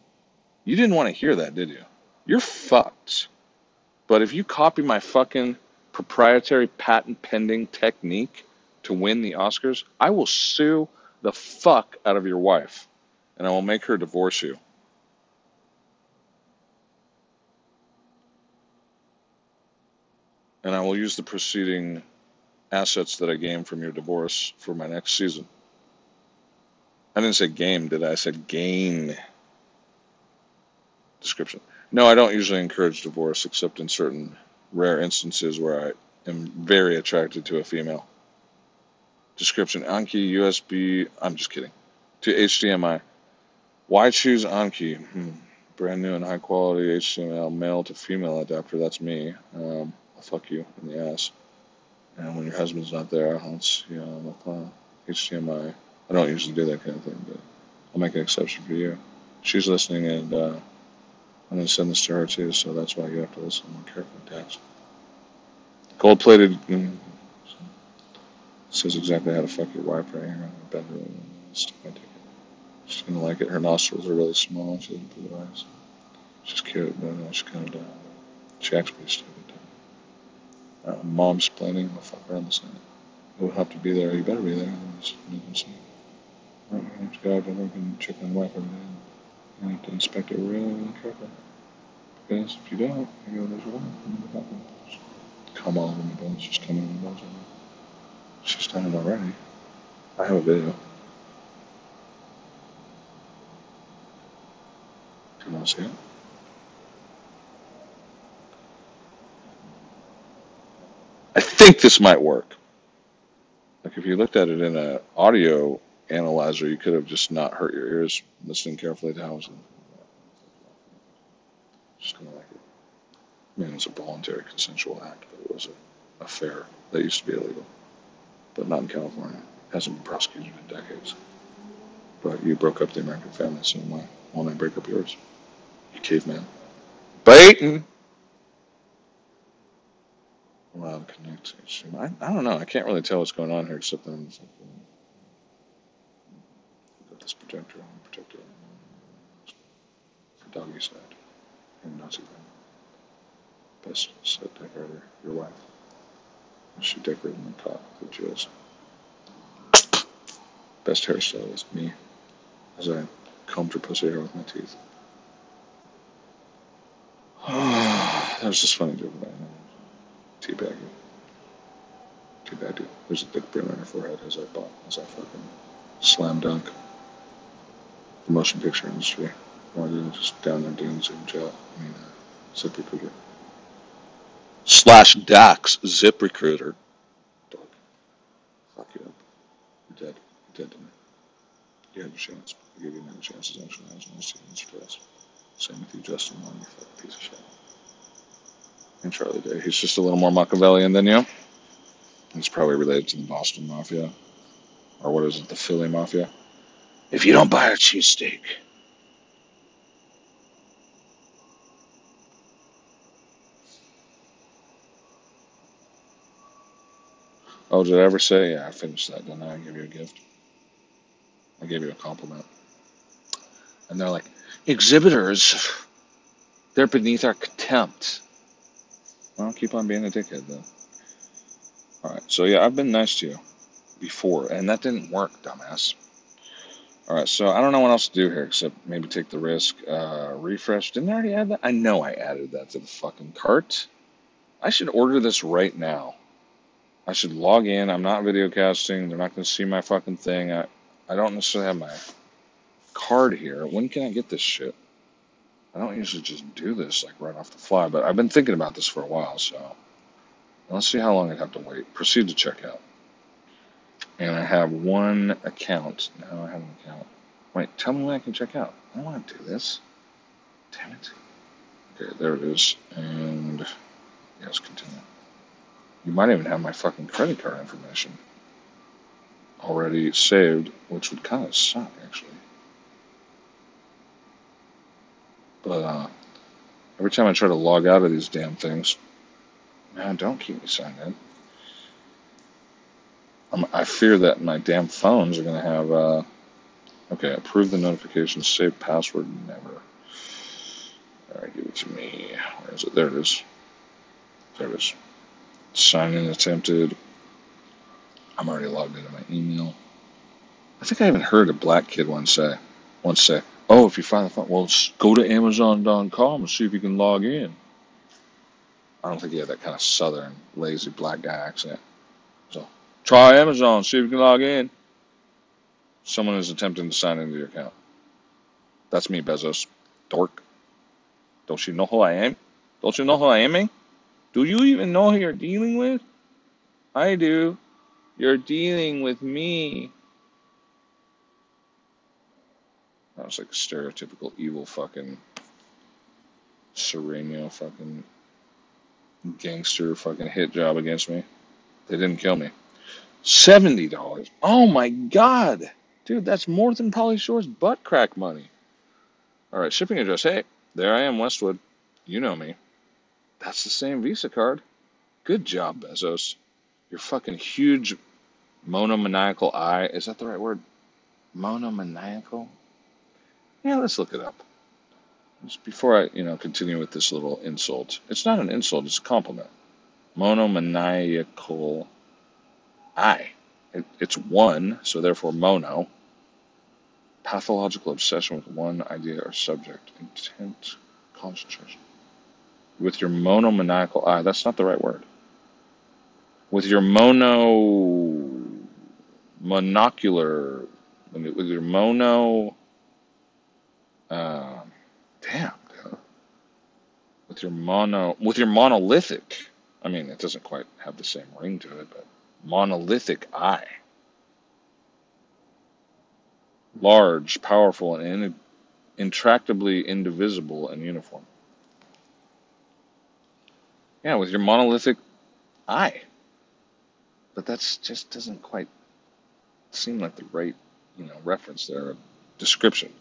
You didn't want to hear that, did you? You're fucked. But if you copy my fucking proprietary patent pending technique to win the Oscars, I will sue the fuck out of your wife and I will make her divorce you. And I will use the preceding assets that I gained from your divorce for my next season. I didn't say game, did I? I said gain description. No, I don't usually encourage divorce except in certain rare instances where I am very attracted to a female. Description Anki USB. I'm just kidding. To HDMI. Why choose Anki? Hmm. Brand new and high quality HDMI male to female adapter. That's me. Um, I'll fuck you in the ass. And when your husband's not there, let's you know, uh, HDMI. I don't usually do that kind of thing, but I'll make an exception for you. She's listening, and uh, I'm going to send this to her too, so that's why you have to listen more carefully. Text. Gold plated. Mm, says exactly how to fuck your wife right here in the bedroom. She's gonna like it. Her nostrils are really small. She doesn't blue eyes. She's cute, but uh, she's kind of dumb. She acts pretty stupid. Uh, mom's planning. I'll fuck her on the side. You'll have to be there. You better be there. Otherwise, you can see. Right, you to go out and on wife every day. You have to inspect it really, carefully. Because if you don't, you go, there's a woman. What? Come all over my bones. She's coming in my bones. She's done it already. I have a video. Do you want to see it? I think this might work. Like if you looked at it in an audio analyzer, you could have just not hurt your ears listening carefully to how it's just kind of like it. I mean, it's a voluntary consensual act, but it was a affair that used to be illegal, but not in California. It hasn't been prosecuted in decades. But you broke up the American family, so why won't I break up yours? You caveman. Baiting! Allowed connect. I, I don't know. I can't really tell what's going on here except that I'm just like, got this protector on protector doggy side and Nazi family. Best set decorator, your wife. She decorated my cock with jewels. Best hairstylist, me, as I combed her pussy hair with my teeth. that was just funny joke about uh, it. Teabag you. Teabag you. There's a big brim on her forehead as I bought, as I fucking slam dunk the motion picture industry. More than just down there doing Zoom chat. I mean, uh, ZipRecruiter. Slash Dax ZipRecruiter. Dog. Fuck you up. You're dead. You're dead to me. You had a chance. I gave you another chance. It's actually nice nice to you surprise. Same with you, Justin Long, you fucking piece of shit. And Charlie Day. He's just a little more Machiavellian than you. He's probably related to the Boston Mafia. Or what is it, the Philly Mafia? If you don't buy a cheesesteak. Oh, did I ever say? Yeah, I finished that, didn't I? I gave you a gift. I gave you a compliment. And they're like, exhibitors, they're beneath our contempt. Well, keep on being a dickhead though. All right. So yeah, I've been nice to you before, and that didn't work, dumbass. All right. So I don't know what else to do here except maybe take the risk. Uh, refresh. Didn't I already add that? I know I added that to the fucking cart. I should order this right now. I should log in. I'm not video casting. They're not going to see my fucking thing. I, I don't necessarily have my card here. When can I get this shit? I don't usually just do this like right off the fly, but I've been thinking about this for a while, so let's see how long I'd have to wait. Proceed to checkout. And I have one account. Now I have an account. Wait, tell me when I can check out. I want to do this. Damn it. Okay, there it is. And yes, continue. You might even have my fucking credit card information already saved, which would kind of suck, actually. But uh, every time I try to log out of these damn things, man, don't keep me signed in. I'm, I fear that my damn phones are going to have, uh, okay, approve the notification, save password, never. All right, give it to me. Where is it? There it is. There it is. Sign in attempted. I'm already logged into my email. I think I even heard a black kid once say, once say, "Oh, if you find the phone, well, go to Amazon.com and see if you can log in." I don't think he had that kind of southern, lazy black guy accent. Try Amazon, see if you can log in. Someone is attempting to sign into your account. That's me, Bezos. Dork. Don't you know who I am? Don't you know who I am? eh? Do you even know who you're dealing with? I do. You're dealing with me. That was like a stereotypical evil fucking Sereno fucking gangster fucking hit job against me. They didn't kill me. Seventy dollars. Oh my god. Dude, that's more than Pauly Shore's butt crack money. Alright, shipping address. Hey, there I am, Westwood. You know me. That's the same Visa card. Good job, Bezos. Your fucking huge monomaniacal eye. Is that the right word? Monomaniacal? Yeah, let's look it up. Just before I, you know, continue with this little insult. It's not an insult, it's a compliment. Monomaniacal eye. It, it's one, so therefore mono. Pathological obsession with one idea or subject. Intent, concentration. With your monomaniacal eye. That's not the right word. With your mono monocular, with your mono, uh, damn, dude. with your mono, with your monolithic. I mean, it doesn't quite have the same ring to it, but monolithic eye, large, powerful, and in, intractably indivisible and uniform. Yeah, with your monolithic eye, but that just doesn't quite seem like the right, you know, reference there, description.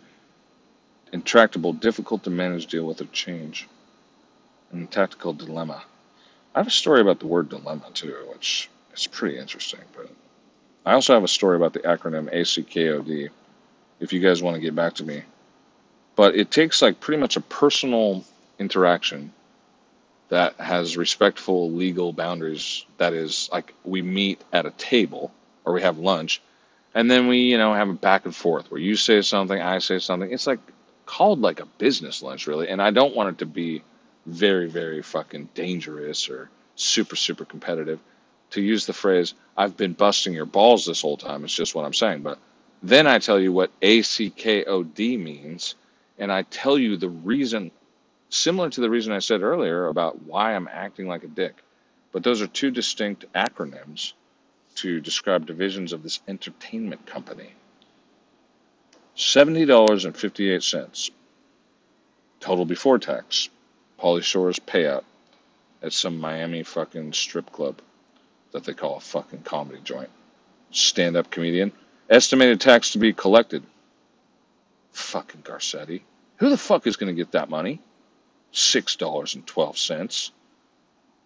Intractable, difficult to manage, deal with, or change. And tactical dilemma. I have a story about the word dilemma too, which is pretty interesting. But I also have a story about the acronym ACKOD. If you guys want to get back to me, but it takes like pretty much a personal interaction that has respectful legal boundaries. That is, like we meet at a table or we have lunch, and then we, you know, have a back and forth where you say something, I say something. It's like called like a business lunch, really. And I don't want it to be very, very fucking dangerous or super, super competitive. To use the phrase, I've been busting your balls this whole time, it's just what I'm saying. But then I tell you what ACKOD means, and I tell you the reason, similar to the reason I said earlier about why I'm acting like a dick. But those are two distinct acronyms to describe divisions of this entertainment company. $70.58 total before tax. Pauly Shore's payout at some Miami fucking strip club that they call a fucking comedy joint. Stand up comedian. Estimated tax to be collected. Fucking Garcetti. Who the fuck is going to get that money? $6.12.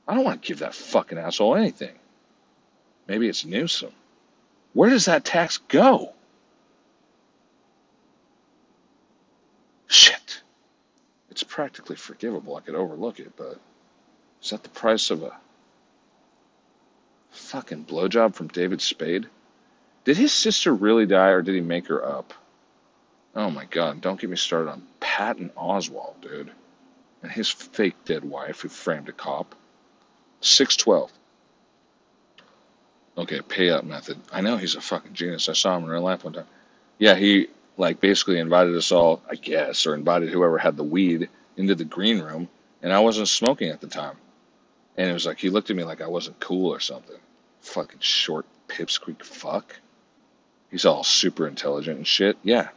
I don't want to give that fucking asshole anything. Maybe it's Newsom. Where does that tax go? Shit. It's practically forgivable. I could overlook it, but is that the price of a fucking blowjob from David Spade? Did his sister really die or did he make her up? Oh my god, don't get me started on Patton Oswalt, dude. And his fake dead wife who framed a cop. 612. Okay, payout method. I know he's a fucking genius. I saw him in real life one time. Yeah, he like basically invited us all, I guess, or invited whoever had the weed into the green room, and I wasn't smoking at the time. And it was like he looked at me like I wasn't cool or something. Fucking short pipsqueak fuck. He's all super intelligent and shit. Yeah.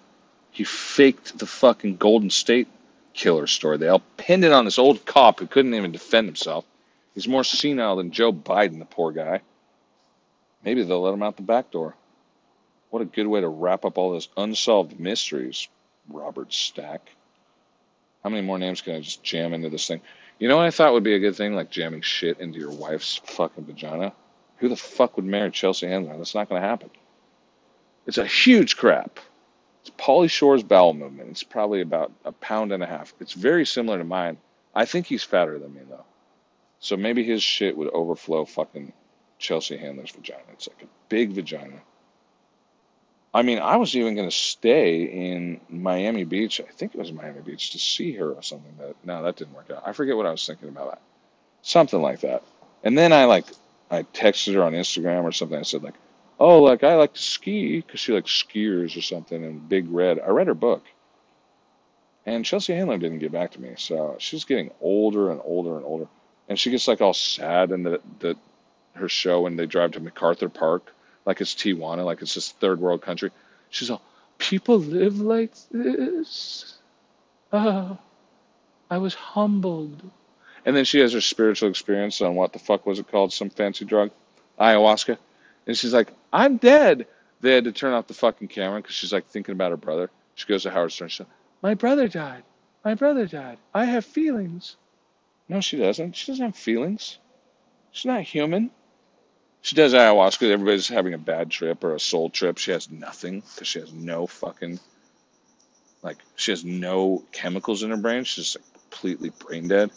He faked the fucking Golden State killer story. They all pinned it on this old cop who couldn't even defend himself. He's more senile than Joe Biden, the poor guy. Maybe they'll let him out the back door. What a good way to wrap up all those unsolved mysteries, Robert Stack. How many more names can I just jam into this thing? You know what I thought would be a good thing? Like jamming shit into your wife's fucking vagina? Who the fuck would marry Chelsea Handler? That's not going to happen. It's a huge crap. It's Pauly Shore's bowel movement. It's probably about a pound and a half. It's very similar to mine. I think he's fatter than me, though. So maybe his shit would overflow fucking Chelsea Handler's vagina. It's like a big vagina. I mean, I was even going to stay in Miami Beach. I think it was Miami Beach to see her or something. But no, that didn't work out. I forget what I was thinking about. That. Something like that. And then I like, I texted her on Instagram or something. I said like, oh, like I like to ski because she likes skiers or something. And Big Red. I read her book. And Chelsea Handler didn't get back to me. So she's getting older and older and older. And she gets like all sad in the, the her show when they drive to MacArthur Park like it's Tijuana, like it's this third world country. She's all, people live like this. Oh, I was humbled. And then she has her spiritual experience on what the fuck was it called? Some fancy drug? Ayahuasca. And she's like, I'm dead. They had to turn off the fucking camera because she's like thinking about her brother. She goes to Howard Stern. She's like, My brother died. My brother died. I have feelings. No, she doesn't. She doesn't have feelings. She's not human. She does ayahuasca. Everybody's having a bad trip or a soul trip. She has nothing because she has no fucking, like, she has no chemicals in her brain. She's just completely brain dead.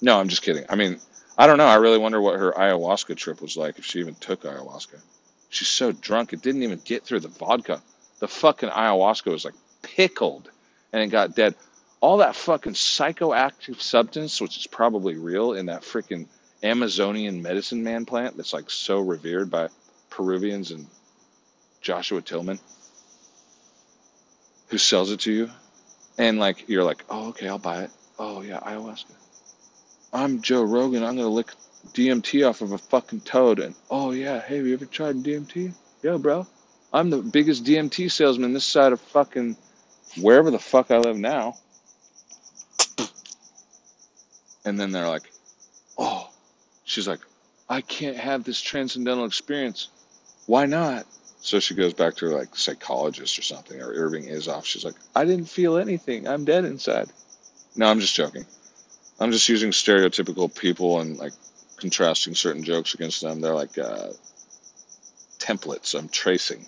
No, I'm just kidding. I mean, I don't know. I really wonder what her ayahuasca trip was like if she even took ayahuasca. She's so drunk, it didn't even get through the vodka. The fucking ayahuasca was like pickled and it got dead. All that fucking psychoactive substance, which is probably real in that freaking Amazonian medicine man plant that's like so revered by Peruvians and Joshua Tillman, who sells it to you, and like you're like, oh okay, I'll buy it. Oh yeah, ayahuasca. I'm Joe Rogan. I'm gonna lick DMT off of a fucking toad, and oh yeah, hey, have you ever tried DMT? Yo, bro, I'm the biggest DMT salesman this side of fucking wherever the fuck I live now. And then they're like, oh, She's like, I can't have this transcendental experience. Why not? So she goes back to her like psychologist or something, or Irving Azoff. She's like, I didn't feel anything. I'm dead inside. No, I'm just joking. I'm just using stereotypical people and like contrasting certain jokes against them. They're like uh, templates. I'm tracing.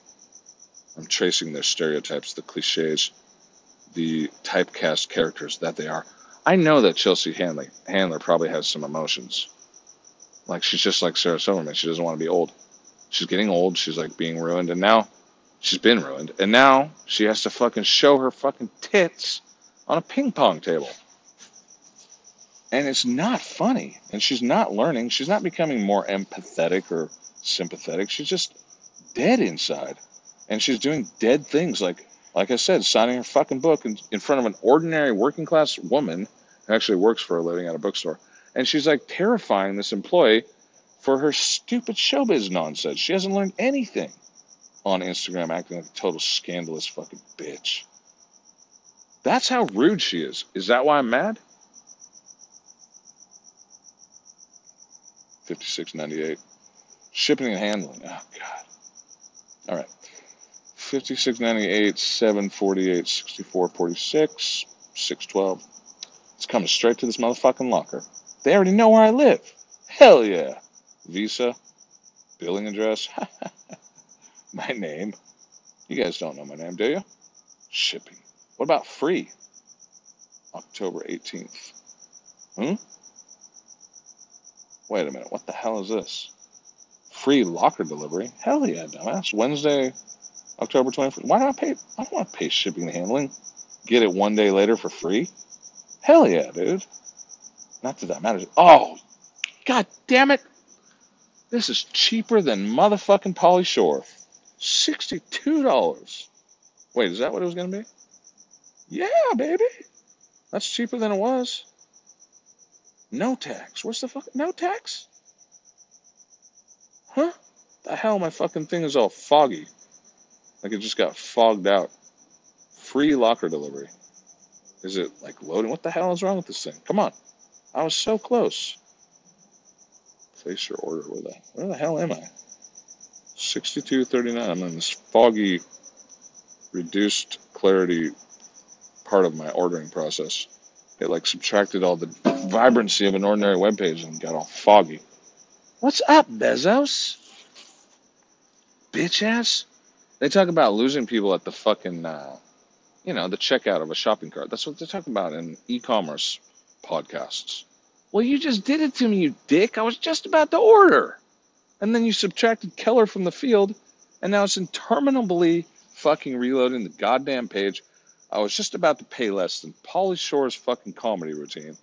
I'm tracing their stereotypes, the cliches, the typecast characters that they are. I know that Chelsea Handler, Handler probably has some emotions. Like she's just like Sarah Silverman. She doesn't want to be old. She's getting old. She's like being ruined, and now she's been ruined, and now she has to fucking show her fucking tits on a ping pong table. And it's not funny, and she's not learning. She's not becoming more empathetic or sympathetic. She's just dead inside, and she's doing dead things like like I said, signing her fucking book in, in front of an ordinary working class woman who actually works for a living at a bookstore and she's like terrifying this employee for her stupid showbiz nonsense. She hasn't learned anything. on Instagram acting like a total scandalous fucking bitch. That's how rude she is. Is that why I'm mad? 56.98. Shipping and handling. Oh god. All right. 56.98, 748, 64.46, 612. It's coming straight to this motherfucking locker. They already know where I live. Hell yeah. Visa, billing address, my name. You guys don't know my name, do you? Shipping. What about free? October 18th. Hmm? Wait a minute. What the hell is this? Free locker delivery? Hell yeah, dumbass. Wednesday, October 21st. Why I pay? I don't want to pay shipping and handling. Get it one day later for free? Hell yeah, dude. Not that that matters. Oh, god damn it. This is cheaper than motherfucking Pauly Shore. $62. Wait, is that what it was going to be? Yeah, baby. That's cheaper than it was. No tax. What's the fuck? No tax? Huh? The hell, my fucking thing is all foggy. Like it just got fogged out. Free locker delivery. Is it like loading? What the hell is wrong with this thing? Come on. I was so close. Place your order. Where the where the hell am I? 6239. I'm in this foggy, reduced clarity part of my ordering process. It like subtracted all the vibrancy of an ordinary web page and got all foggy. What's up, Bezos? Bitch ass. They talk about losing people at the fucking, uh, you know, the checkout of a shopping cart. That's what they talk about in e-commerce podcasts. Well, you just did it to me, you dick. I was just about to order. And then you subtracted Keller from the field, and now it's interminably fucking reloading the goddamn page. I was just about to pay less than Pauly Shore's fucking comedy routine.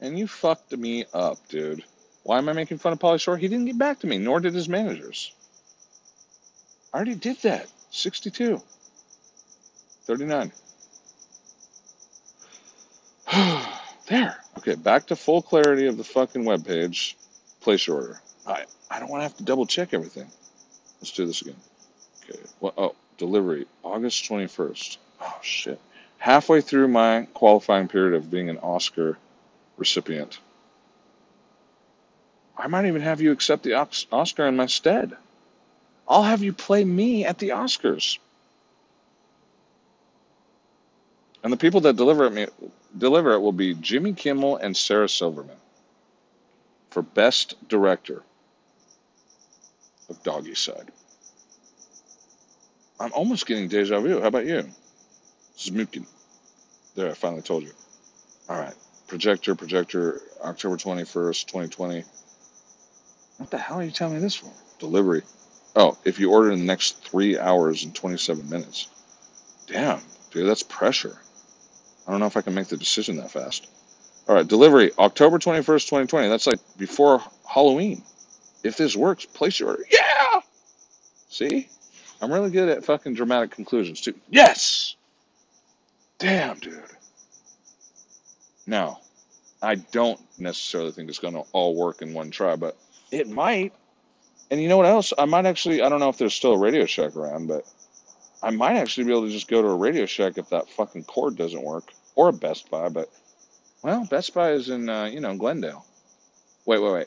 And you fucked me up, dude. Why am I making fun of Pauly Shore? He didn't get back to me, nor did his managers. I already did that. 62. 39. there. Okay, back to full clarity of the fucking web page. Place your order. I I don't want to have to double check everything. Let's do this again. Okay. Well, oh, delivery August 21st. Oh shit. Halfway through my qualifying period of being an Oscar recipient. I might even have you accept the Oscar in my stead. I'll have you play me at the Oscars. And the people that deliver it me deliver it will be Jimmy Kimmel and Sarah Silverman for best director of Doggy Side. I'm almost getting deja vu. How about you? Zmukin. There, I finally told you. All right. Projector, projector, October 21st, 2020. What the hell are you telling me this for? Delivery. Oh, if you order in the next three hours and 27 minutes. Damn, dude, that's pressure. I don't know if I can make the decision that fast. All right, delivery, October 21st, 2020. That's like before Halloween. If this works, place your order. Yeah! See? I'm really good at fucking dramatic conclusions, too. Yes! Damn, dude. Now, I don't necessarily think it's going to all work in one try, but it might. And you know what else? I might actually, I don't know if there's still a Radio Shack around, but I might actually be able to just go to a Radio Shack if that fucking cord doesn't work, or a Best Buy. But well, Best Buy is in uh, you know Glendale. Wait, wait, wait.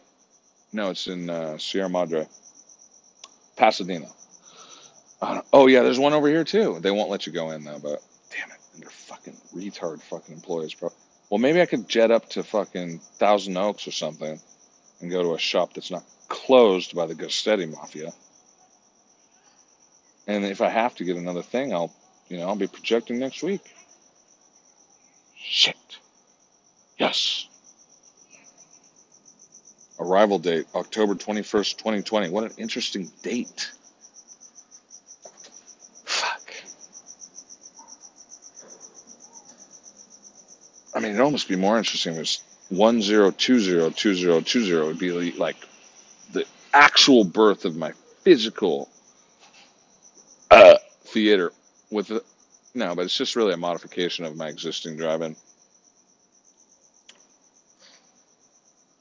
No, it's in uh, Sierra Madre, Pasadena. Uh, oh yeah, there's one over here too. They won't let you go in though. But damn it, and they're fucking retard fucking employees. Well, maybe I could jet up to fucking Thousand Oaks or something and go to a shop that's not closed by the Garcetti Mafia. And if I have to get another thing, I'll, you know, I'll be projecting next week. Shit. Yes. Arrival date, October 21st, 2020. What an interesting date. Fuck. I mean, it'd almost be more interesting if it's 10202020 It'd be like the actual birth of my physical uh, theater with the, no, but it's just really a modification of my existing drive-in.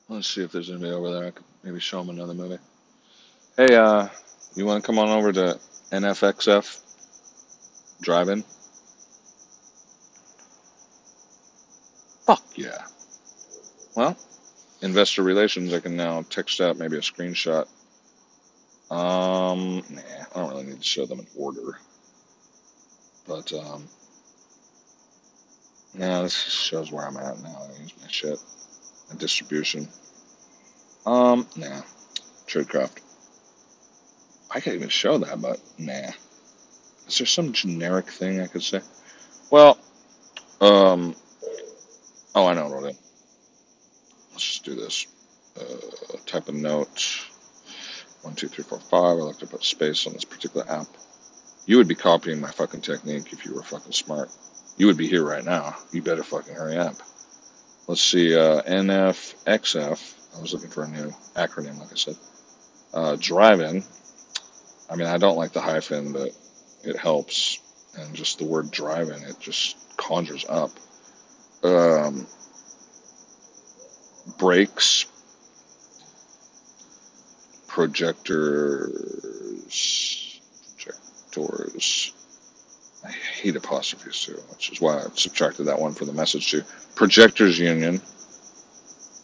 Let's see if there's anybody over there. I could maybe show them another movie. Hey, uh, you want to come on over to NFXF drive-in. Fuck yeah. Well, investor relations, I can now text out maybe a screenshot. Um, nah, I don't really need to show them an order. But, um, yeah, this shows where I'm at now. I use my shit. My distribution. Um, nah. Tradecraft. I can't even show that, but nah. Is there some generic thing I could say? Well, um, oh, I know what I'll do. Let's just do this. Uh, type a note. One, two, three, four, five. I like to put space on this particular app. You would be copying my fucking technique if you were fucking smart. You would be here right now. You better fucking hurry up. Let's see. Uh, NFXF. I was looking for a new acronym, like I said. Uh, drive-in. I mean, I don't like the hyphen, but it helps. And just the word drive-in, it just conjures up. Um, brakes, projectors, projectors. I hate apostrophes too, which is why I subtracted that one from the message too. Projectors Union,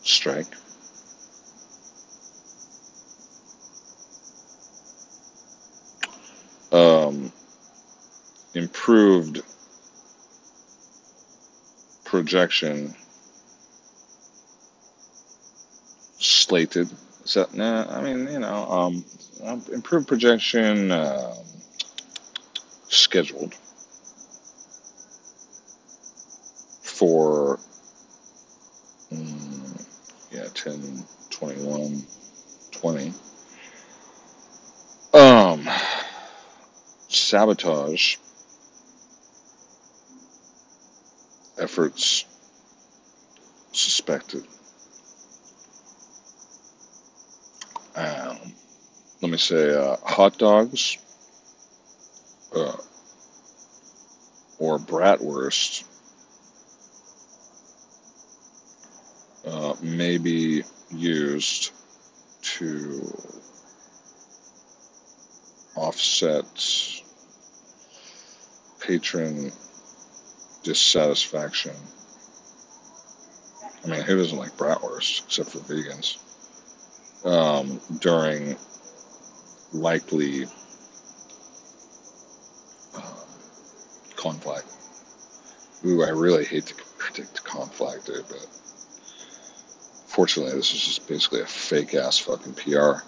strike. Um, improved projection slated. So, nah, I mean, you know, um, um, improved projection um, scheduled for, mm, yeah, 10, 21, 20. Um, sabotage efforts suspected. Um, let me say uh, hot dogs uh, or bratwurst uh, may be used to offset patron dissatisfaction. I mean, who doesn't like bratwurst except for vegans? Um, during likely um, conflict. Ooh, I really hate to predict conflict, dude, but fortunately, this is just basically a fake ass fucking PR.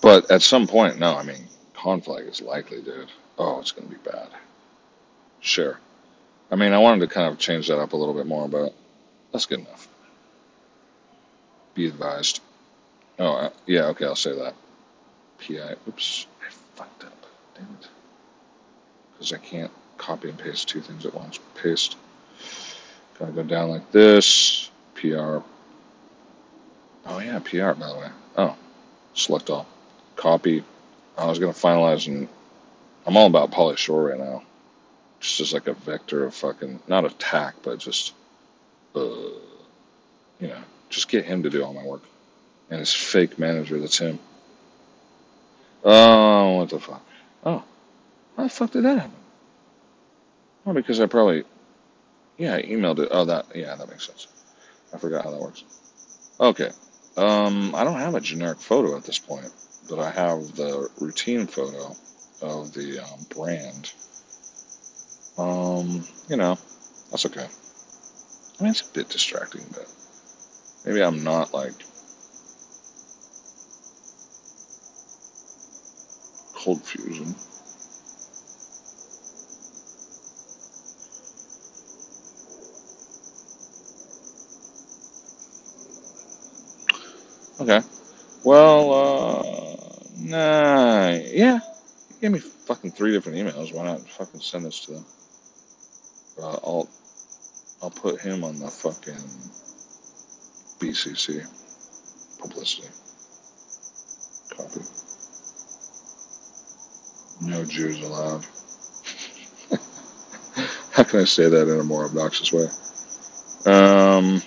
But at some point, no, I mean, conflict is likely, dude. Oh, it's going to be bad. Sure. I mean, I wanted to kind of change that up a little bit more, but that's good enough. Be advised. Oh, uh, yeah, okay, I'll say that. PI. Oops, I fucked up. Damn it. Because I can't copy and paste two things at once. Paste. Gotta go down like this. PR. Oh, yeah, PR, by the way. Oh, select all. Copy. I was going to finalize, and I'm all about Pauly Shore right now. Just like a vector of fucking, not attack, but just, uh, you know, just get him to do all my work. And his fake manager, that's him. Oh, what the fuck? Oh, how the fuck did that happen? Oh, because I probably, yeah, I emailed it. Oh, that, yeah, that makes sense. I forgot how that works. Okay. Um, I don't have a generic photo at this point, but I have the routine photo of the um, brand. Um, you know, that's okay. I mean, it's a bit distracting, but maybe I'm not like cold fusion. Okay. Well, uh, nah, yeah. You gave me fucking three different emails. Why not fucking send this to them? I'll, I'll put him on the fucking BCC publicity. Copy. No Jews allowed. How can I say that in a more obnoxious way? Um.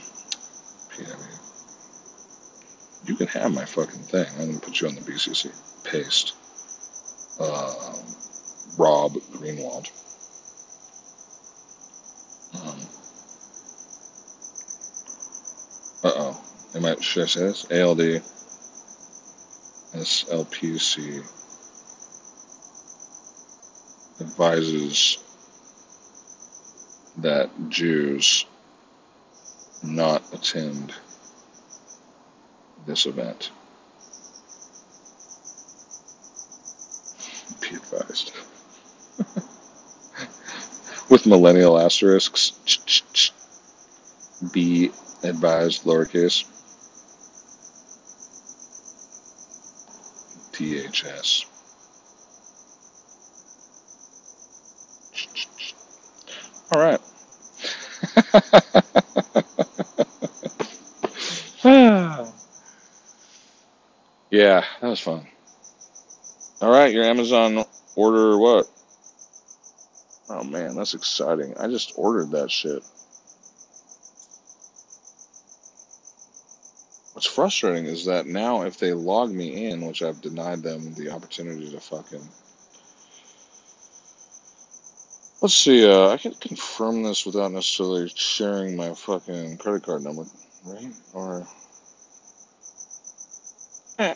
You can have my fucking thing. I'm gonna put you on the BCC. Paste. Um, Rob Greenwald. Um, uh oh. Am I, should I say this? ALD SLPC advises that Jews not attend this event. Be advised. With millennial asterisks, be advised, lowercase, DHS. All right. yeah, that was fun. All right, your Amazon order what? Oh man, that's exciting. I just ordered that shit. What's frustrating is that now if they log me in, which I've denied them the opportunity to fucking Let's see, uh, I can confirm this without necessarily sharing my fucking credit card number, right? Or, eh,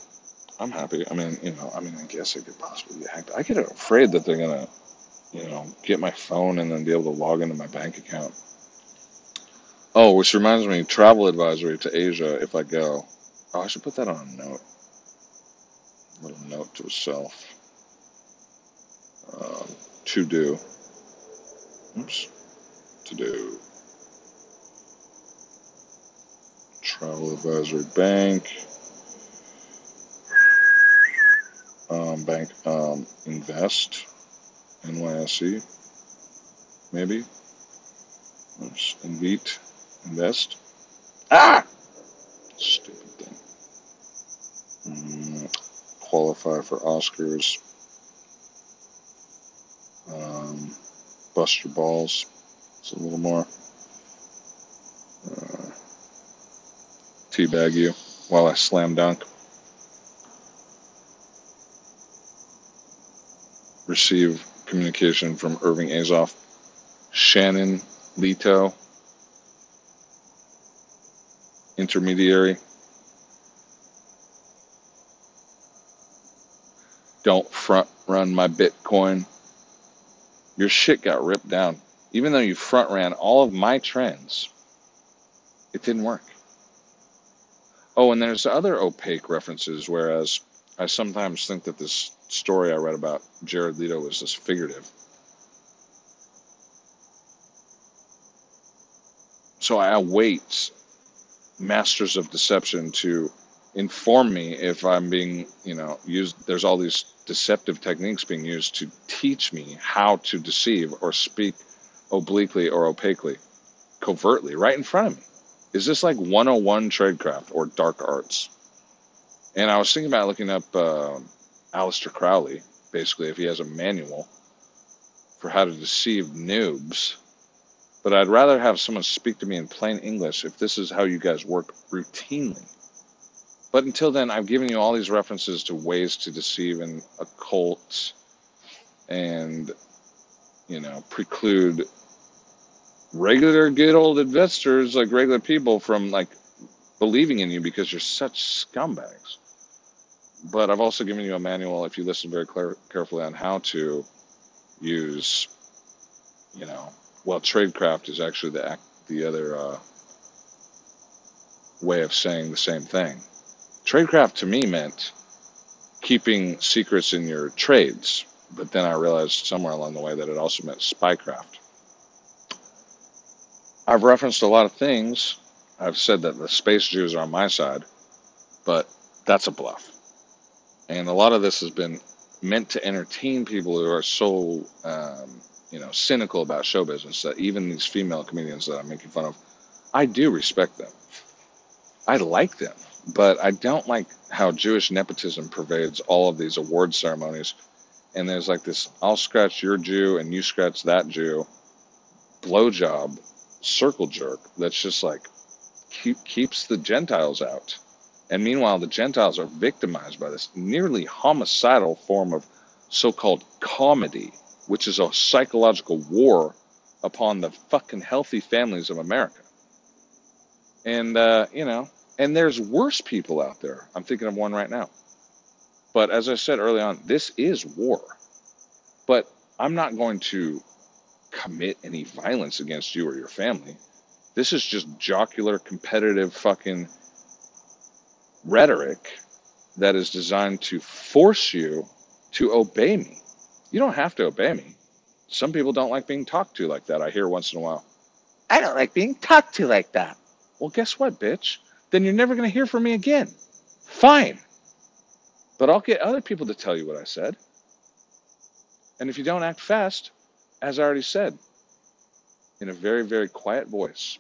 I'm happy. I mean, you know, I mean, I guess it could possibly be hacked. I get afraid that they're gonna, you know, get my phone and then be able to log into my bank account. Oh, which reminds me, travel advisory to Asia if I go. Oh, I should put that on a note. A little note to self. Uh, to do. Oops. To do. Travel Advisory Bank. Um, bank um, Invest. NYSE. Maybe. Oops. Invite. Invest. Ah! Stupid thing. Mm, qualify for Oscars. Um, bust your balls. It's a little more. Uh, teabag you while I slam dunk. Receive communication from Irving Azoff, Shannon Leto, intermediary. Don't front run my Bitcoin your shit got ripped down. Even though you front ran all of my trends, it didn't work. Oh, and there's other opaque references, whereas I sometimes think that this story I read about Jared Leto was just figurative. So I await masters of deception to inform me if I'm being, you know, used. There's all these deceptive techniques being used to teach me how to deceive or speak obliquely or opaquely, covertly, right in front of me. Is this like 101 tradecraft or dark arts? And I was thinking about looking up uh, Aleister Crowley, basically, if he has a manual for how to deceive noobs. But I'd rather have someone speak to me in plain English if this is how you guys work routinely. But until then, I've given you all these references to ways to deceive and occult and, you know, preclude regular good old investors, like regular people, from like believing in you because you're such scumbags. But I've also given you a manual, if you listen very clear, carefully, on how to use, you know, well, tradecraft is actually the the other uh, way of saying the same thing. Tradecraft to me meant keeping secrets in your trades, but then I realized somewhere along the way that it also meant spycraft. I've referenced a lot of things. I've said that the space Jews are on my side, but that's a bluff. And a lot of this has been meant to entertain people who are so, um, you know, cynical about show business that even these female comedians that I'm making fun of, I do respect them. I like them. But I don't like how Jewish nepotism pervades all of these award ceremonies. And there's like this I'll scratch your Jew and you scratch that Jew blowjob circle jerk that's just like keep, keeps the Gentiles out. And meanwhile, the Gentiles are victimized by this nearly homicidal form of so called comedy which is a psychological war upon the fucking healthy families of America. And, uh, you know, and there's worse people out there. I'm thinking of one right now. But as I said early on, this is war. But I'm not going to commit any violence against you or your family. This is just jocular, competitive fucking rhetoric that is designed to force you to obey me. You don't have to obey me. Some people don't like being talked to like that. I hear once in a while. I don't like being talked to like that. Well, guess what, bitch? Then you're never going to hear from me again. Fine. But I'll get other people to tell you what I said. And if you don't act fast, as I already said, in a very, very quiet voice,